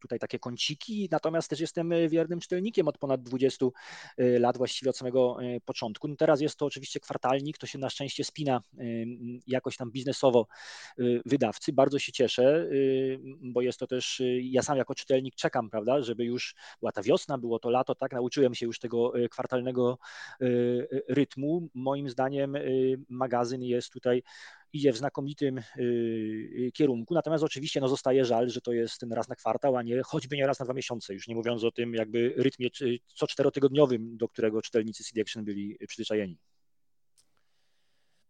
tutaj takie kąciki, natomiast też jestem wiernym czytelnikiem od ponad 20 lat, właściwie od samego początku. No teraz jest to oczywiście kwartalnik, to się na szczęście spina jakoś tam biznesowo wydawcy. Bardzo się cieszę bo jest to też, y, ja sam jako czytelnik czekam, prawda, żeby już była ta wiosna, było to lato, tak, nauczyłem się już tego y, kwartalnego y, rytmu. Moim zdaniem magazyn jest tutaj idzie w znakomitym kierunku. Natomiast oczywiście no, zostaje żal, że to jest ten raz na kwartał, a nie choćby nie raz na dwa miesiące, już nie mówiąc o tym jakby rytmie co czterotygodniowym, do którego czytelnicy CD Action byli przyzwyczajeni.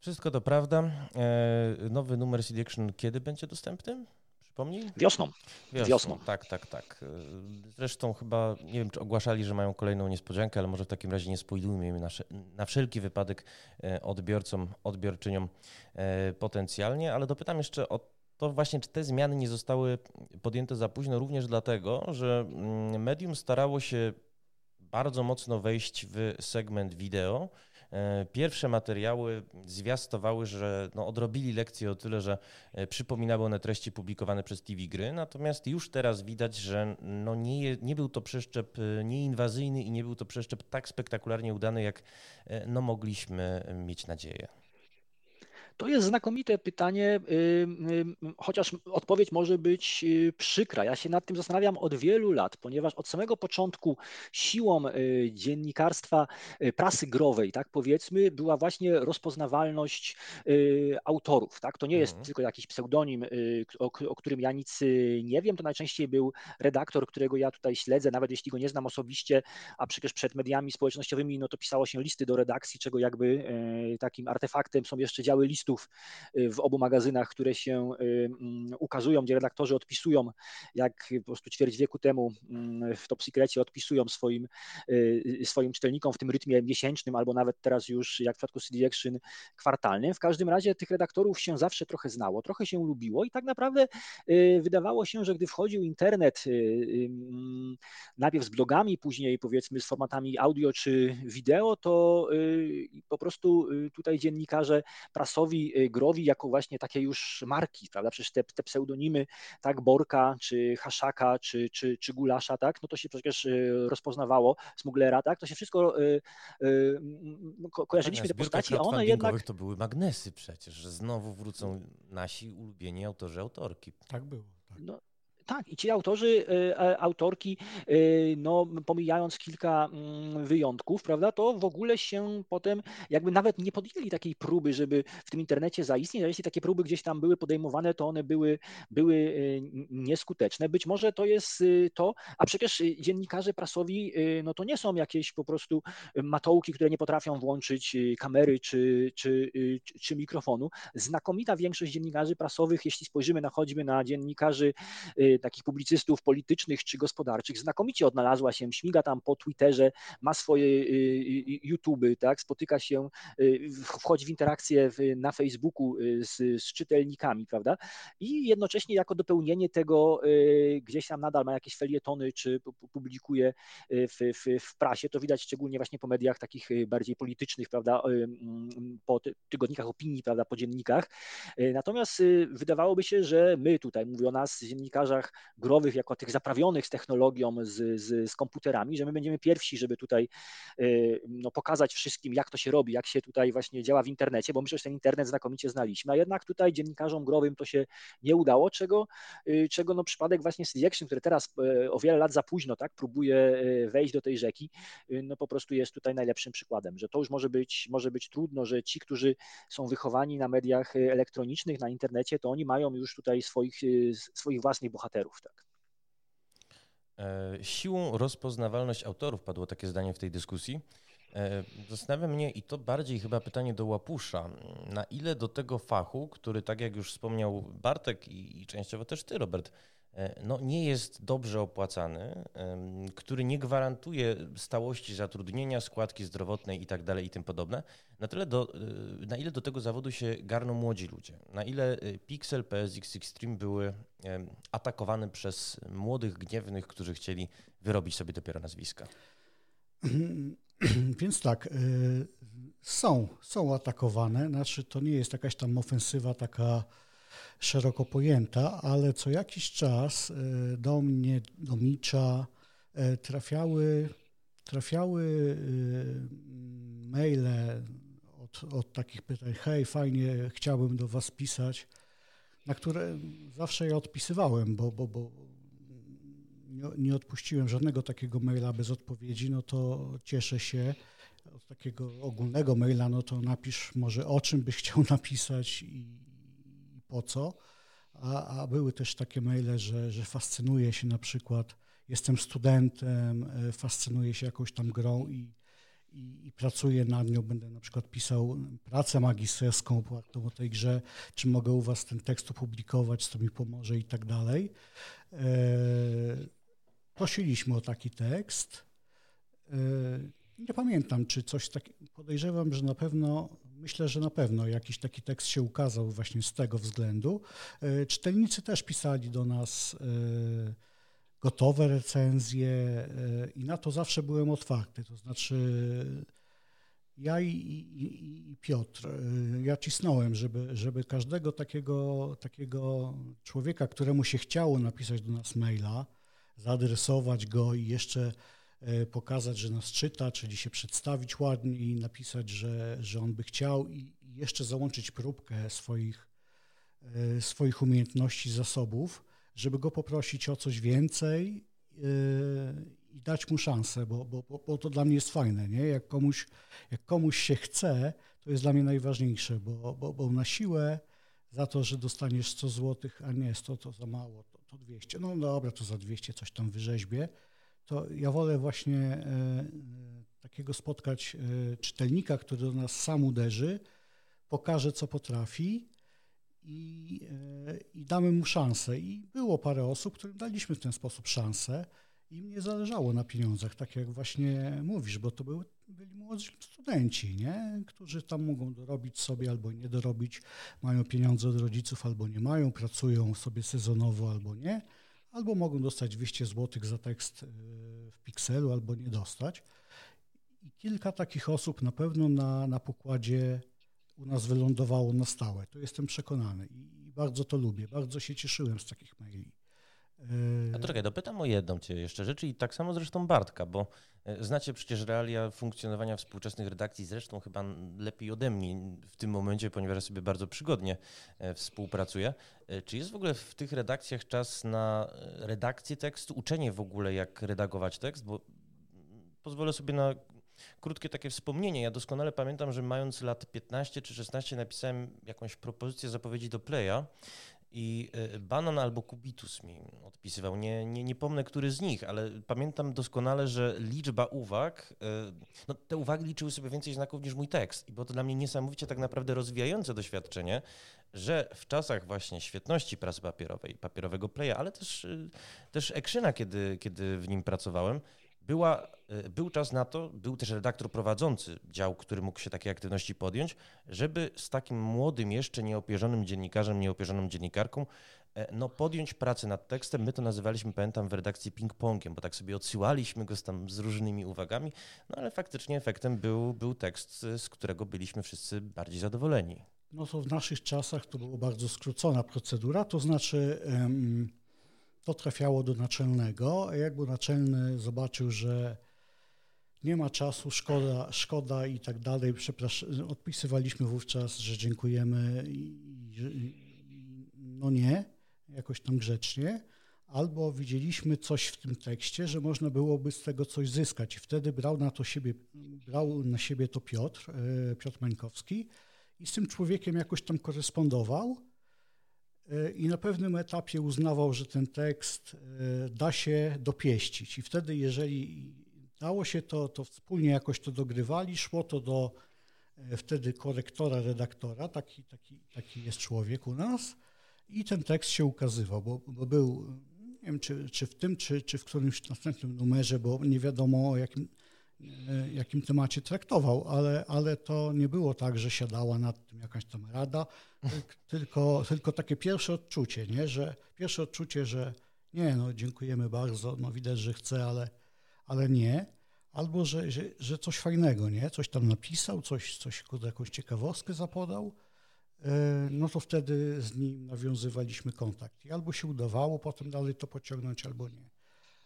Wszystko to prawda. E, nowy numer CD Action kiedy będzie dostępny? Przypomnij? Wiosną. Wiosną. Wiosną. Tak, tak, tak. Zresztą chyba, nie wiem, czy ogłaszali, że mają kolejną niespodziankę, ale może w takim razie nie spoilujmy na, na wszelki wypadek e, odbiorcom, odbiorczyniom e, potencjalnie, ale dopytam jeszcze o to właśnie, czy te zmiany nie zostały podjęte za późno, również dlatego, że mm, medium starało się bardzo mocno wejść w segment wideo, pierwsze materiały zwiastowały, że no, odrobili lekcję o tyle, że e, przypominały one treści publikowane przez TV Gry, natomiast już teraz widać, że no, nie, nie był to przeszczep e, nieinwazyjny i nie był to przeszczep tak spektakularnie udany, jak no, mogliśmy mieć nadzieję. To jest znakomite pytanie, y, y, chociaż odpowiedź może być y, przykra. Ja się nad tym zastanawiam od wielu lat, ponieważ od samego początku siłą dziennikarstwa prasy growej, tak powiedzmy, była właśnie rozpoznawalność autorów. Tak? To nie jest mhm. tylko jakiś pseudonim, o, o którym ja nic nie wiem. To najczęściej był redaktor, którego ja tutaj śledzę, nawet jeśli go nie znam osobiście, a przecież przed mediami społecznościowymi no to pisało się listy do redakcji, czego jakby takim artefaktem są jeszcze działy listów tekstów y, w obu magazynach, które się y, mm, ukazują, gdzie redaktorzy odpisują, jak po prostu ćwierć wieku temu mm, w Top Secrecie odpisują swoim, y, swoim czytelnikom w tym rytmie miesięcznym, albo nawet teraz już, jak w przypadku CD Action, kwartalnym. W każdym razie tych redaktorów się zawsze trochę znało, trochę się lubiło i tak naprawdę wydawało się, że gdy wchodził internet, mm, najpierw z blogami, później powiedzmy z formatami audio czy wideo, to po prostu tutaj dziennikarze prasowi Y, growi jako właśnie takie już marki, prawda? Przecież te, te pseudonimy, tak, Borka, czy Haszaka, czy, czy, czy Gulasza, tak, no to się przecież y, rozpoznawało, Smuglera, tak, to się wszystko y, y, ko kojarzyliśmy te postaci, a one jednak... to były magnesy przecież, że znowu wrócą nasi ulubieni autorzy, autorki. Tak było. Tak. No, tak, i ci autorzy, e, e, autorki, e, no, pomijając kilka mm, wyjątków, prawda, to w ogóle się potem jakby nawet nie podjęli takiej próby, żeby w tym internecie zaistnieć, a jeśli takie próby gdzieś tam były podejmowane, to one były, były nieskuteczne. Być może to jest to, a przecież dziennikarze prasowi, no to nie są jakieś po prostu matołki, które nie potrafią włączyć kamery czy, czy, czy, czy mikrofonu. Znakomita większość dziennikarzy prasowych, jeśli spojrzymy na choćby na dziennikarzy takich publicystów politycznych czy gospodarczych, znakomicie odnalazła się, śmiga tam po Twitterze, ma swoje y, y, YouTube, tak, spotyka się, y, wchodzi w interakcję na Facebooku z, z czytelnikami, prawda? I jednocześnie jako dopełnienie tego gdzieś tam nadal ma jakieś felietony, czy publikuje w, w, w prasie, to widać szczególnie właśnie po mediach takich bardziej politycznych, prawda, po tygodnikach opinii, prawda, po dziennikach. Natomiast wydawałoby się, że my tutaj, mówię o nas, dziennikarzach mediach growych, jako tych zaprawionych z technologią, z, z, z komputerami, że my będziemy pierwsi, żeby tutaj no, pokazać wszystkim, jak to się robi, jak się tutaj właśnie działa w internecie, bo myślę, że ten internet znakomicie znaliśmy, a jednak tutaj dziennikarzom growym to się nie udało, czego, czego no, przypadek właśnie CD Action, który teraz o wiele lat za późno tak, próbuje wejść do tej rzeki, no po prostu jest tutaj najlepszym przykładem, że to już może być, może być trudno, że ci, którzy są wychowani na mediach elektronicznych, na internecie, to oni mają już tutaj swoich, swoich własnych bohaterów. Tak. E, siłą rozpoznawalność autorów padło takie zdanie w tej dyskusji. E, zastanawia mnie i to bardziej chyba pytanie do Łapusza, na ile do tego fachu, który tak jak już wspomniał Bartek i, i częściowo też ty, Robert, no, nie jest dobrze opłacany, który nie gwarantuje stałości zatrudnienia, składki zdrowotnej i tak i tym podobne, na, tyle do, e, na ile do tego zawodu się garną młodzi ludzie, na ile e, Pixel, PSX Extreme były atakowane przez młodych, gniewnych, którzy chcieli wyrobić sobie dopiero nazwiska. Więc tak, są, są atakowane, znaczy to nie jest jakaś tam ofensywa taka szeroko pojęta, ale co jakiś czas e, do mnie, do Micza e, trafiały, trafiały e, maile od, od takich pytań, hej, fajnie, chciałbym do Was pisać, na które zawsze ja odpisywałem, bo, bo, bo nie, odpuściłem żadnego takiego maila bez odpowiedzi, no to cieszę się. Od takiego ogólnego maila, no to napisz może o czym byś chciał napisać i, po co, a, a były też takie maile, że, że fascynuje się na przykład, jestem studentem, e, fascynuję się jakąś tam grą i, i, i, pracuję nad nią, będę na przykład pisał pracę magisterską opartą o tej grze, czy mogę u Was ten tekst opublikować, co mi pomoże i tak dalej. E, prosiliśmy o taki tekst. Nie pamiętam, czy coś takiego, podejrzewam, że na pewno Myślę, że na pewno jakiś taki tekst się ukazał właśnie z tego względu. E, czytelnicy też pisali do nas e, gotowe recenzje e, i na to zawsze byłem otwarty. To znaczy ja i, i, i, Piotr, ja cisnąłem, żeby, żeby każdego takiego, takiego człowieka, któremu się chciało napisać do nas maila, zaadresować go i jeszcze pokazać, że nas czyta, czyli się przedstawić ładnie i napisać, że, że on by chciał i jeszcze załączyć próbkę swoich, e, swoich umiejętności, zasobów, żeby go poprosić o coś więcej e, i dać mu szansę, bo, bo, bo to dla mnie jest fajne, nie? Jak komuś, jak komuś się chce, to jest dla mnie najważniejsze, bo, bo, bo na siłę za to, że dostaniesz 100 złotych, a nie 100 to za mało, to, to 200. No dobra, to za 200 coś tam wyrzeźbię, to ja wolę właśnie e, e, takiego spotkać e, czytelnika, który do nas sam uderzy, pokaże, co potrafi i, i damy mu szansę. I było parę osób, którym daliśmy w ten sposób szansę. Im nie zależało na pieniądzach, tak jak właśnie mówisz, bo to były, byli młodzi studenci, nie? którzy tam mogą dorobić sobie albo nie dorobić, mają pieniądze od rodziców albo nie mają, pracują sobie sezonowo albo nie albo mogą dostać 200 zł za tekst y, w pikselu, albo nie dostać. I kilka takich osób na pewno na, na pokładzie u nas wylądowało na stałe. To jestem przekonany i bardzo to lubię. Bardzo się cieszyłem z takich maili. A to czekaj, dopytam o jedną cię jeszcze rzecz i tak samo zresztą Bartka, bo e, znacie przecież realia funkcjonowania współczesnych redakcji, zresztą chyba lepiej ode mnie w tym momencie, ponieważ sobie bardzo przygodnie e, współpracuję. E, czy jest w ogóle w tych redakcjach czas na redakcję tekstu, uczenie w ogóle jak redagować tekst, bo pozwolę sobie na krótkie takie wspomnienie. Ja doskonale pamiętam, że mając lat 15 czy 16 napisałem jakąś propozycję zapowiedzi do Playa i e, Banan albo Kubitus mi odpisywał. Nie, nie, nie pomnę, który z nich, ale pamiętam doskonale, że liczba uwag, e, no te uwagi liczyły sobie więcej znaków niż mój tekst. I było to dla mnie niesamowicie tak naprawdę rozwijające doświadczenie, że w czasach właśnie świetności prasy papierowej, papierowego playa, ale też, e, też Ekrzyna, kiedy, kiedy w nim pracowałem, była, e, był czas na to, był też redaktor prowadzący dział, który mógł się takiej aktywności podjąć, żeby z takim młodym, jeszcze nieopierzonym dziennikarzem, nieopierzoną dziennikarką, e, no podjąć pracę nad tekstem. My to nazywaliśmy, pamiętam, w redakcji ping-pongiem, bo tak sobie odsyłaliśmy go z, tam z różnymi uwagami, no ale faktycznie efektem był, był tekst, z którego byliśmy wszyscy bardziej zadowoleni. No to w naszych czasach to była bardzo skrócona procedura, to znaczy... to trafiało do naczelnego, a jakby naczelny zobaczył, że nie ma czasu, szkoda, szkoda i tak dalej, przepraszam, odpisywaliśmy wówczas, że dziękujemy i, i no nie, jakoś tam grzecznie, albo widzieliśmy coś w tym tekście, że można byłoby z tego coś zyskać. I wtedy brał na to siebie, brał na siebie to Piotr, e, Piotr Mańkowski i z tym człowiekiem jakoś tam korespondował i na pewnym etapie uznawał, że ten tekst e, da się dopieścić. I wtedy jeżeli dało się to, to wspólnie jakoś to dogrywali, szło to do wtedy korektora, redaktora, taki, taki, taki jest człowiek u nas, i ten tekst się ukazywał, bo, bo był, nie wiem czy, czy w tym, czy, czy w którymś następnym numerze, bo nie wiadomo o jakim, e, jakim temacie traktował, ale, ale to nie było tak, że siadała nad tym jakaś tam rada, tylko, tylko takie pierwsze odczucie, nie? że pierwsze odczucie, że nie, no dziękujemy bardzo, no widać, że chce, ale, ale nie, albo że, że, że coś fajnego, nie? Coś tam napisał, coś, coś jakąś ciekawostkę zapodał, E, no to wtedy z nim nawiązywaliśmy kontakt. I albo się udawało potem dalej to pociągnąć, albo nie.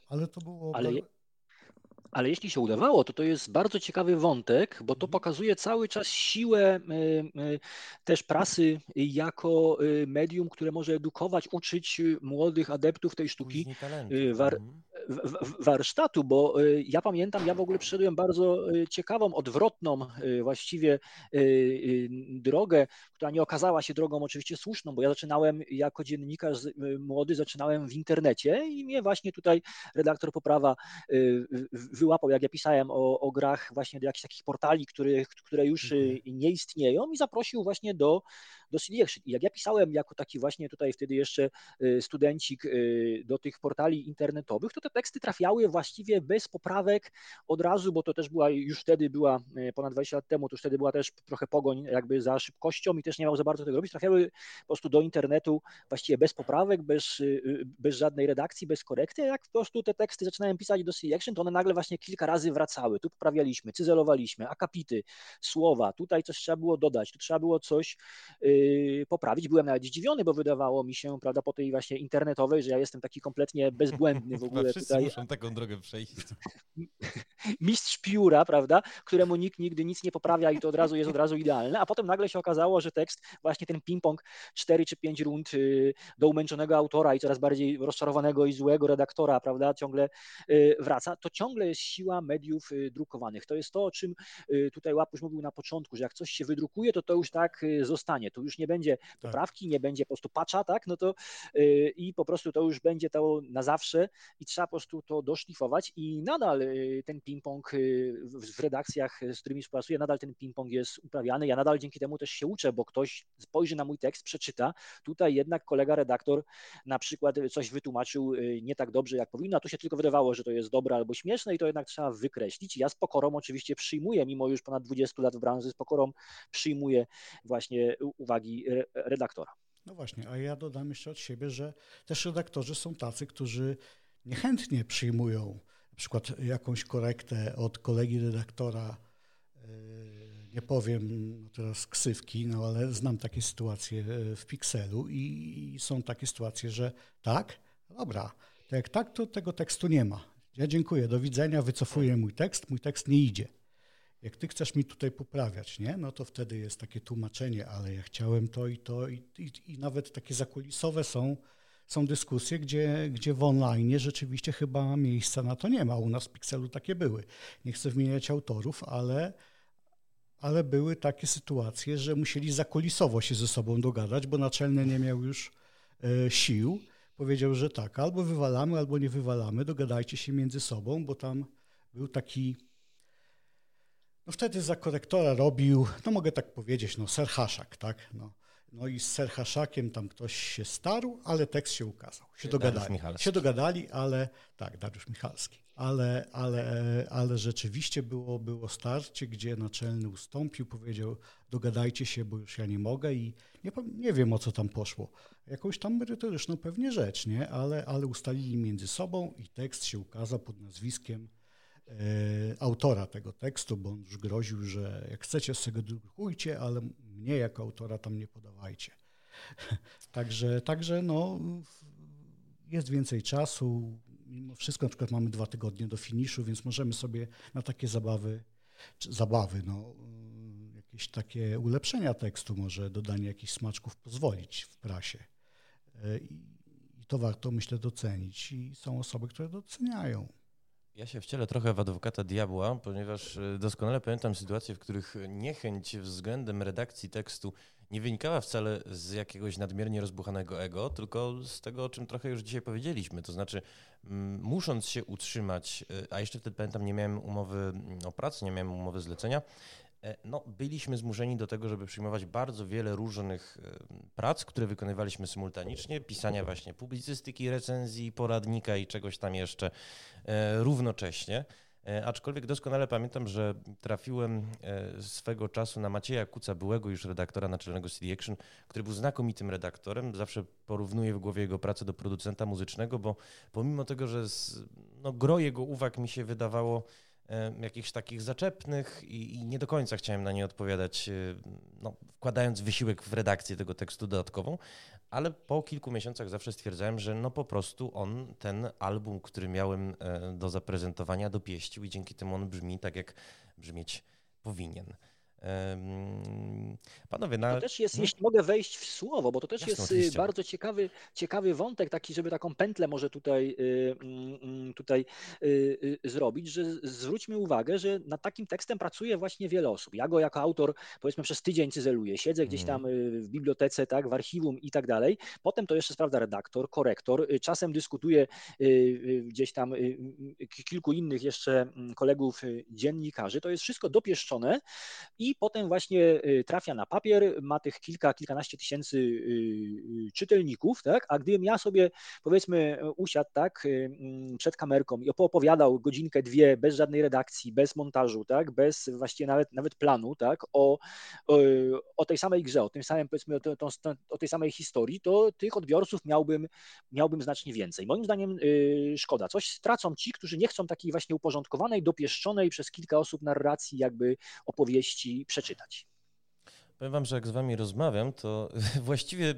Ale to było. Ale, ale jeśli się udawało, to to jest bardzo ciekawy wątek, bo to mhm. pokazuje cały czas siłę e, e, też prasy jako medium, które może edukować, uczyć młodych adeptów tej sztuki. War, mhm warsztatu, bo y, ja pamiętam, ja w ogóle przeszedłem bardzo y, ciekawą, odwrotną y, właściwie drogę, która nie okazała się drogą oczywiście słuszną, bo ja zaczynałem jako dziennikarz młody, zaczynałem w internecie i mnie właśnie tutaj redaktor Poprawa wyłapał, jak ja pisałem o, o grach właśnie do jakichś takich portali, które, które już mhm. nie istnieją i zaprosił właśnie do do CD Action. I jak ja pisałem jako taki właśnie tutaj wtedy jeszcze y, studencik y, do tych portali internetowych, to te teksty trafiały właściwie bez poprawek od razu, bo to też była, już wtedy była, y, ponad 20 lat temu, to już wtedy była też trochę pogoń jakby za szybkością i też nie miał za bardzo tego robić. Trafiały po prostu do internetu właściwie bez poprawek, bez, bez żadnej redakcji, bez korekty. Jak po prostu te teksty zaczynałem pisać do Action, to one nagle właśnie kilka razy wracały. Tu poprawialiśmy, cyzelowaliśmy, akapity, słowa, tutaj coś trzeba było dodać, tu trzeba było coś poprawić. Byłem nawet zdziwiony, bo wydawało mi się, prawda, po tej właśnie internetowej, że ja jestem taki kompletnie bezbłędny w ogóle Wszyscy tutaj. muszą taką drogę przejść. Mistrz pióra, prawda, któremu nikt nigdy nic nie poprawia i to od razu jest od razu idealne, a potem nagle się okazało, że tekst, właśnie ten ping-pong 4 czy 5 rund y, do umęczonego autora i coraz bardziej rozczarowanego i złego redaktora, prawda, ciągle y, wraca, to ciągle jest siła mediów y, drukowanych. To jest to, o czym tutaj Łapuś mówił na początku, że jak coś się wydrukuje, to to już tak zostanie. Tu już nie będzie tak. poprawki, tak. nie będzie po prostu patcha, tak, no to yy, i po prostu to już będzie to na zawsze i trzeba po prostu to doszlifować i nadal yy, ten ping-pong yy, w, w, redakcjach, z którymi współpracuję, nadal ten ping-pong jest uprawiany. Ja nadal dzięki temu też się uczę, bo ktoś spojrzy na mój tekst, przeczyta. Tutaj jednak kolega redaktor na przykład coś wytłumaczył y, nie tak dobrze, jak powinno, a tu się tylko wydawało, że to jest dobre albo śmieszne i to jednak trzeba wykreślić. Ja z pokorą oczywiście przyjmuję, mimo już ponad 20 lat w branży, z pokorą przyjmuję właśnie uwagi redaktora. No właśnie, a ja dodam jeszcze od siebie, że też redaktorzy są tacy, którzy niechętnie przyjmują na przykład jakąś korektę od kolegi redaktora, e, nie powiem teraz ksywki, no ale znam takie sytuacje e, w Pixelu i są takie sytuacje, że tak, dobra, to jak tak, to tego tekstu nie ma. Ja dziękuję, do widzenia, wycofuję mój tekst, mój tekst nie idzie jak ty chcesz mi tutaj poprawiać, nie? no to wtedy jest takie tłumaczenie, ale ja chciałem to i to i, i, i nawet takie zakulisowe są, są dyskusje, gdzie, gdzie w online rzeczywiście chyba miejsca na to nie ma. U nas w Pixelu takie były. Nie chcę wymieniać autorów, ale, ale były takie sytuacje, że musieli zakulisowo się ze sobą dogadać, bo naczelny nie miał już e, sił. Powiedział, że tak, albo wywalamy, albo nie wywalamy, dogadajcie się między sobą, bo tam był taki no wtedy za korektora robił, no mogę tak powiedzieć, no Serhaszak, tak? No, no i z Serhaszakiem tam ktoś się starł, ale tekst się ukazał. Się dogadali. Się dogadali, ale tak, Dariusz Michalski. Ale, ale, ale rzeczywiście było, było starcie, gdzie naczelny ustąpił, powiedział dogadajcie się, bo już ja nie mogę i nie, nie wiem o co tam poszło. Jakąś tam merytoryczną pewnie rzecz, nie? Ale, ale ustalili między sobą i tekst się ukazał pod nazwiskiem autora tego tekstu, bo on już groził, że jak chcecie tego drukujcie, ale mnie jako autora tam nie podawajcie. także, także no, jest więcej czasu. Mimo wszystko na przykład mamy dwa tygodnie do finiszu, więc możemy sobie na takie zabawy, zabawy, no, jakieś takie ulepszenia tekstu, może dodanie jakichś smaczków pozwolić w prasie. I, i to warto, myślę, docenić. I są osoby, które doceniają. Ja się wcielę trochę w adwokata diabła, ponieważ e, doskonale pamiętam sytuacje, w których niechęć względem redakcji tekstu nie wynikała wcale z jakiegoś nadmiernie rozbuchanego ego, tylko z tego, o czym trochę już dzisiaj powiedzieliśmy. To znaczy, musząc się utrzymać, e, a jeszcze wtedy pamiętam, nie miałem umowy o pracę, nie miałem umowy zlecenia, no, byliśmy zmuszeni do tego, żeby przyjmować bardzo wiele różnych e, prac, które wykonywaliśmy symultanicznie, pisania właśnie publicystyki, recenzji, poradnika i czegoś tam jeszcze e, równocześnie. Aczkolwiek doskonale pamiętam, że trafiłem swego czasu na Macieja Kuca, byłego już redaktora naczelnego CD Action, który był znakomitym redaktorem. Zawsze porównuję w głowie jego pracę do producenta muzycznego, bo pomimo tego, że z, no, gro jego uwag mi się wydawało jakichś takich zaczepnych i, i, nie do końca chciałem na nie odpowiadać, e, no, wkładając wysiłek w redakcję tego tekstu dodatkową, ale po kilku miesiącach zawsze stwierdzałem, że no po prostu on ten album, który miałem e, do zaprezentowania, dopieścił i dzięki temu on brzmi tak, jak brzmieć powinien. Panowie, na... To też jest, hmm? jeśli mogę wejść w słowo, bo to też Jasne, jest y, oczywiście. bardzo ciekawy, ciekawy wątek, taki, żeby taką pętlę może tutaj, y, mm, mm, tutaj y, zrobić, że zwróćmy uwagę, że nad takim tekstem pracuje właśnie wiele osób. Ja go jako autor powiedzmy przez tydzień cyzeluję, siedzę gdzieś tam mhm. w bibliotece, tak, w archiwum i tak dalej. Potem to jeszcze sprawdza redaktor, korektor, czasem dyskutuje gdzieś tam kilku innych jeszcze mm, kolegów dziennikarzy. To jest wszystko dopieszczone i i potem właśnie y, trafia na papier, ma tych kilka, kilkanaście tysięcy y, y, czytelników, tak? A gdybym ja sobie powiedzmy usiadł tak mm, przed kamerką i opowiadał godzinkę, dwie bez żadnej redakcji, bez montażu, tak? Bez właściwie nawet, nawet planu, tak? O, o, o tej samej grze, o tym samym powiedzmy o, o tej samej historii, to tych odbiorców miałbym, miałbym znacznie więcej. Moim zdaniem szkoda. Coś stracą ci, którzy nie chcą takiej właśnie uporządkowanej, dopieszczonej przez kilka osób narracji jakby opowieści przeczytać. Powiem wam, że jak z wami rozmawiam, to właściwie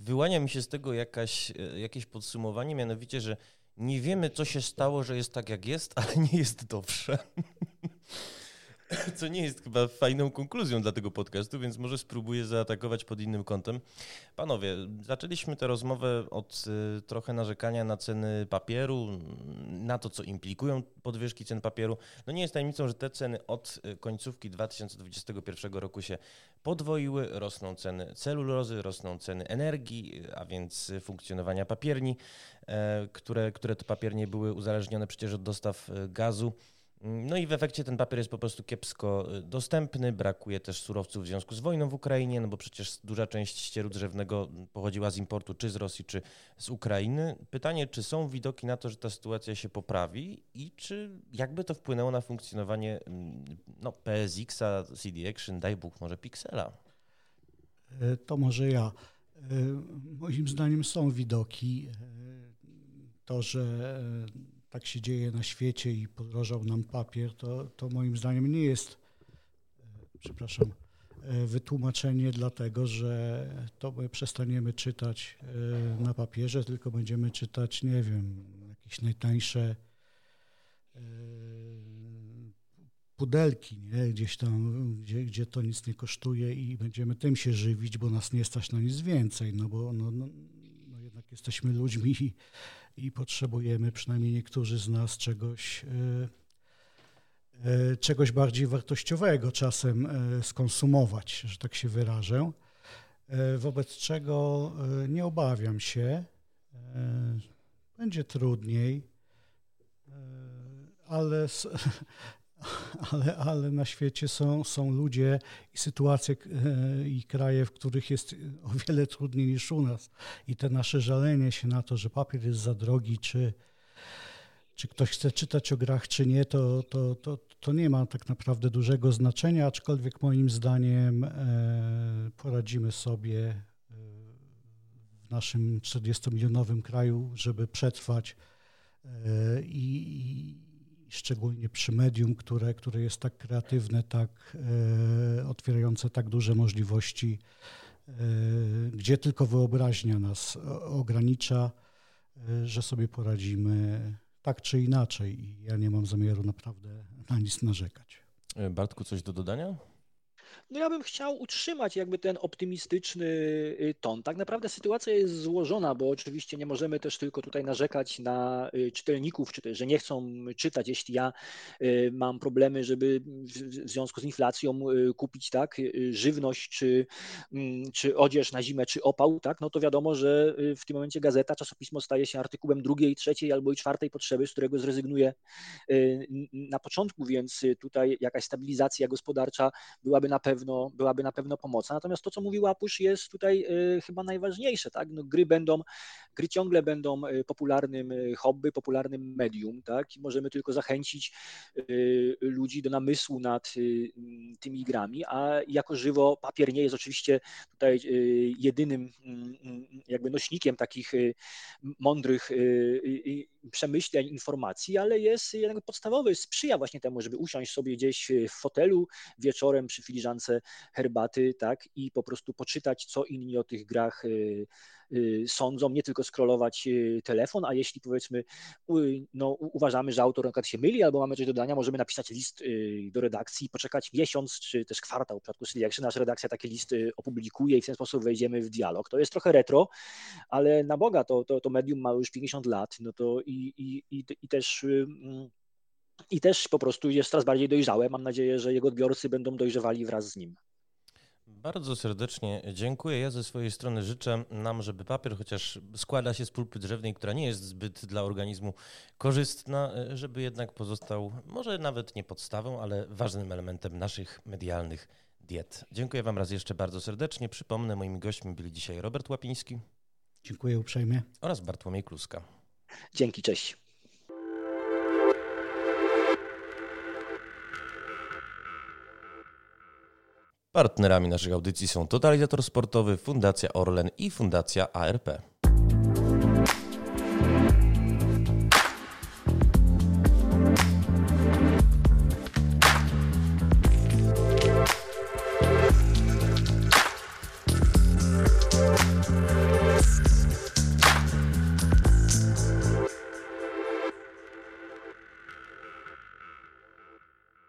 wyłania mi się z tego jakaś, jakieś podsumowanie, mianowicie, że nie wiemy, co się stało, że jest tak, jak jest, ale nie jest dobrze. co nie jest chyba fajną konkluzją dla tego podcastu, więc może spróbuję zaatakować pod innym kątem. Panowie, zaczęliśmy tę rozmowę od y, trochę narzekania na ceny papieru, na to, co implikują podwyżki cen papieru. No nie jest tajemnicą, że te ceny od y, końcówki 2021 roku się podwoiły, rosną ceny celulozy, rosną ceny energii, a więc funkcjonowania papierni, e, które, które to papiernie były uzależnione przecież od dostaw y, gazu. No i w efekcie ten papier jest po prostu kiepsko y, dostępny, brakuje też surowców w związku z wojną w Ukrainie, no bo przecież duża część ścieru drzewnego pochodziła z importu czy z Rosji, czy z Ukrainy. Pytanie, czy są widoki na to, że ta sytuacja się poprawi i czy jakby to wpłynęło na funkcjonowanie mm, no, PSX-a, CD Action, daj Bóg, może Pixela? E, to może ja. E, moim zdaniem są widoki. E, to, że tak się dzieje na świecie i podrożał nam papier, to, to moim zdaniem nie jest, e, przepraszam, e, wytłumaczenie dlatego, że to my przestaniemy czytać e, na papierze, tylko będziemy czytać, nie wiem, jakieś najtańsze pudelki, nie? gdzieś tam, gdzie, gdzie to nic nie kosztuje i będziemy tym się żywić, bo nas nie stać na nic więcej, no bo no, no, no jednak jesteśmy ludźmi i i potrzebujemy, przynajmniej niektórzy z nas, czegoś, e, e, czegoś bardziej wartościowego czasem e, skonsumować, że tak się wyrażę. Wobec czego nie obawiam się, będzie trudniej, ale ale, ale na świecie są, są ludzie i sytuacje e, i kraje, w których jest o wiele trudniej niż u nas. I te nasze żalenie się na to, że papier jest za drogi, czy, czy ktoś chce czytać o grach, czy nie, to, to, to, to nie ma tak naprawdę dużego znaczenia, aczkolwiek moim zdaniem e, poradzimy sobie e, w naszym 40-milionowym kraju, żeby przetrwać i, szczególnie przy medium, które, które jest tak kreatywne, tak e, otwierające tak duże możliwości, e, gdzie tylko wyobraźnia nas ogranicza, że sobie poradzimy tak czy inaczej i ja nie mam zamiaru naprawdę na nic narzekać. Bartku, coś do dodania? No ja bym chciał utrzymać jakby ten optymistyczny y, ton. Tak naprawdę sytuacja jest złożona, bo oczywiście nie możemy też tylko tutaj narzekać na y, czytelników, czy też, że nie chcą czytać. Jeśli ja y, mam problemy, żeby w związku z inflacją kupić tak żywność, czy, mm, czy odzież na zimę, czy opał, tak, no to wiadomo, że w tym momencie gazeta, czasopismo staje się artykułem drugiej, trzeciej albo i czwartej potrzeby, z którego zrezygnuję na początku, więc tutaj jakaś stabilizacja gospodarcza byłaby na pewno, byłaby na pewno pomocna. Natomiast to, co mówił Apusz, jest tutaj y, chyba najważniejsze. Tak? No, gry będą, gry ciągle będą y, popularnym y, hobby, popularnym medium, tak? I możemy tylko zachęcić ludzi do namysłu nad tymi grami, a jako żywo papier nie jest oczywiście tutaj jedynym mm, mm, jakby nośnikiem takich mądrych przemyśleń, informacji, ale jest jednak podstawowy, sprzyja właśnie temu, żeby usiąść sobie gdzieś w fotelu wieczorem przy filiżance herbaty, tak, i po prostu poczytać, co inni o tych grach y, sądzą, nie tylko scrollować y, telefon, a jeśli powiedzmy no, uważamy, że autor na się myli albo mamy coś do dodania, możemy napisać list do redakcji, poczekać miesiąc czy też kwartał w przypadku Syliakszy, nasza redakcja takie listy opublikuje i w ten sposób wejdziemy w dialog. To jest trochę retro, ale na Boga to, to, to medium ma już 50 lat, no to i, i, i, i też mm, i też po prostu jest coraz bardziej dojrzałe. Mam nadzieję, że jego odbiorcy będą dojrzewali wraz z nim. Bardzo serdecznie dziękuję. Ja ze swojej strony życzę nam, żeby papier, chociaż składa się z pulpy drzewnej, która nie jest zbyt dla organizmu korzystna, żeby jednak pozostał może nawet nie podstawą, ale ważnym elementem naszych medialnych diet. Dziękuję Wam raz jeszcze bardzo serdecznie. Przypomnę, moimi gośćmi byli dzisiaj Robert Łapiński. Dziękuję uprzejmie. Oraz Bartłomiej Kluska. Dzięki, cześć. Partnerami naszych audycji są Totalizator Sportowy, Fundacja Orlen i Fundacja ARP.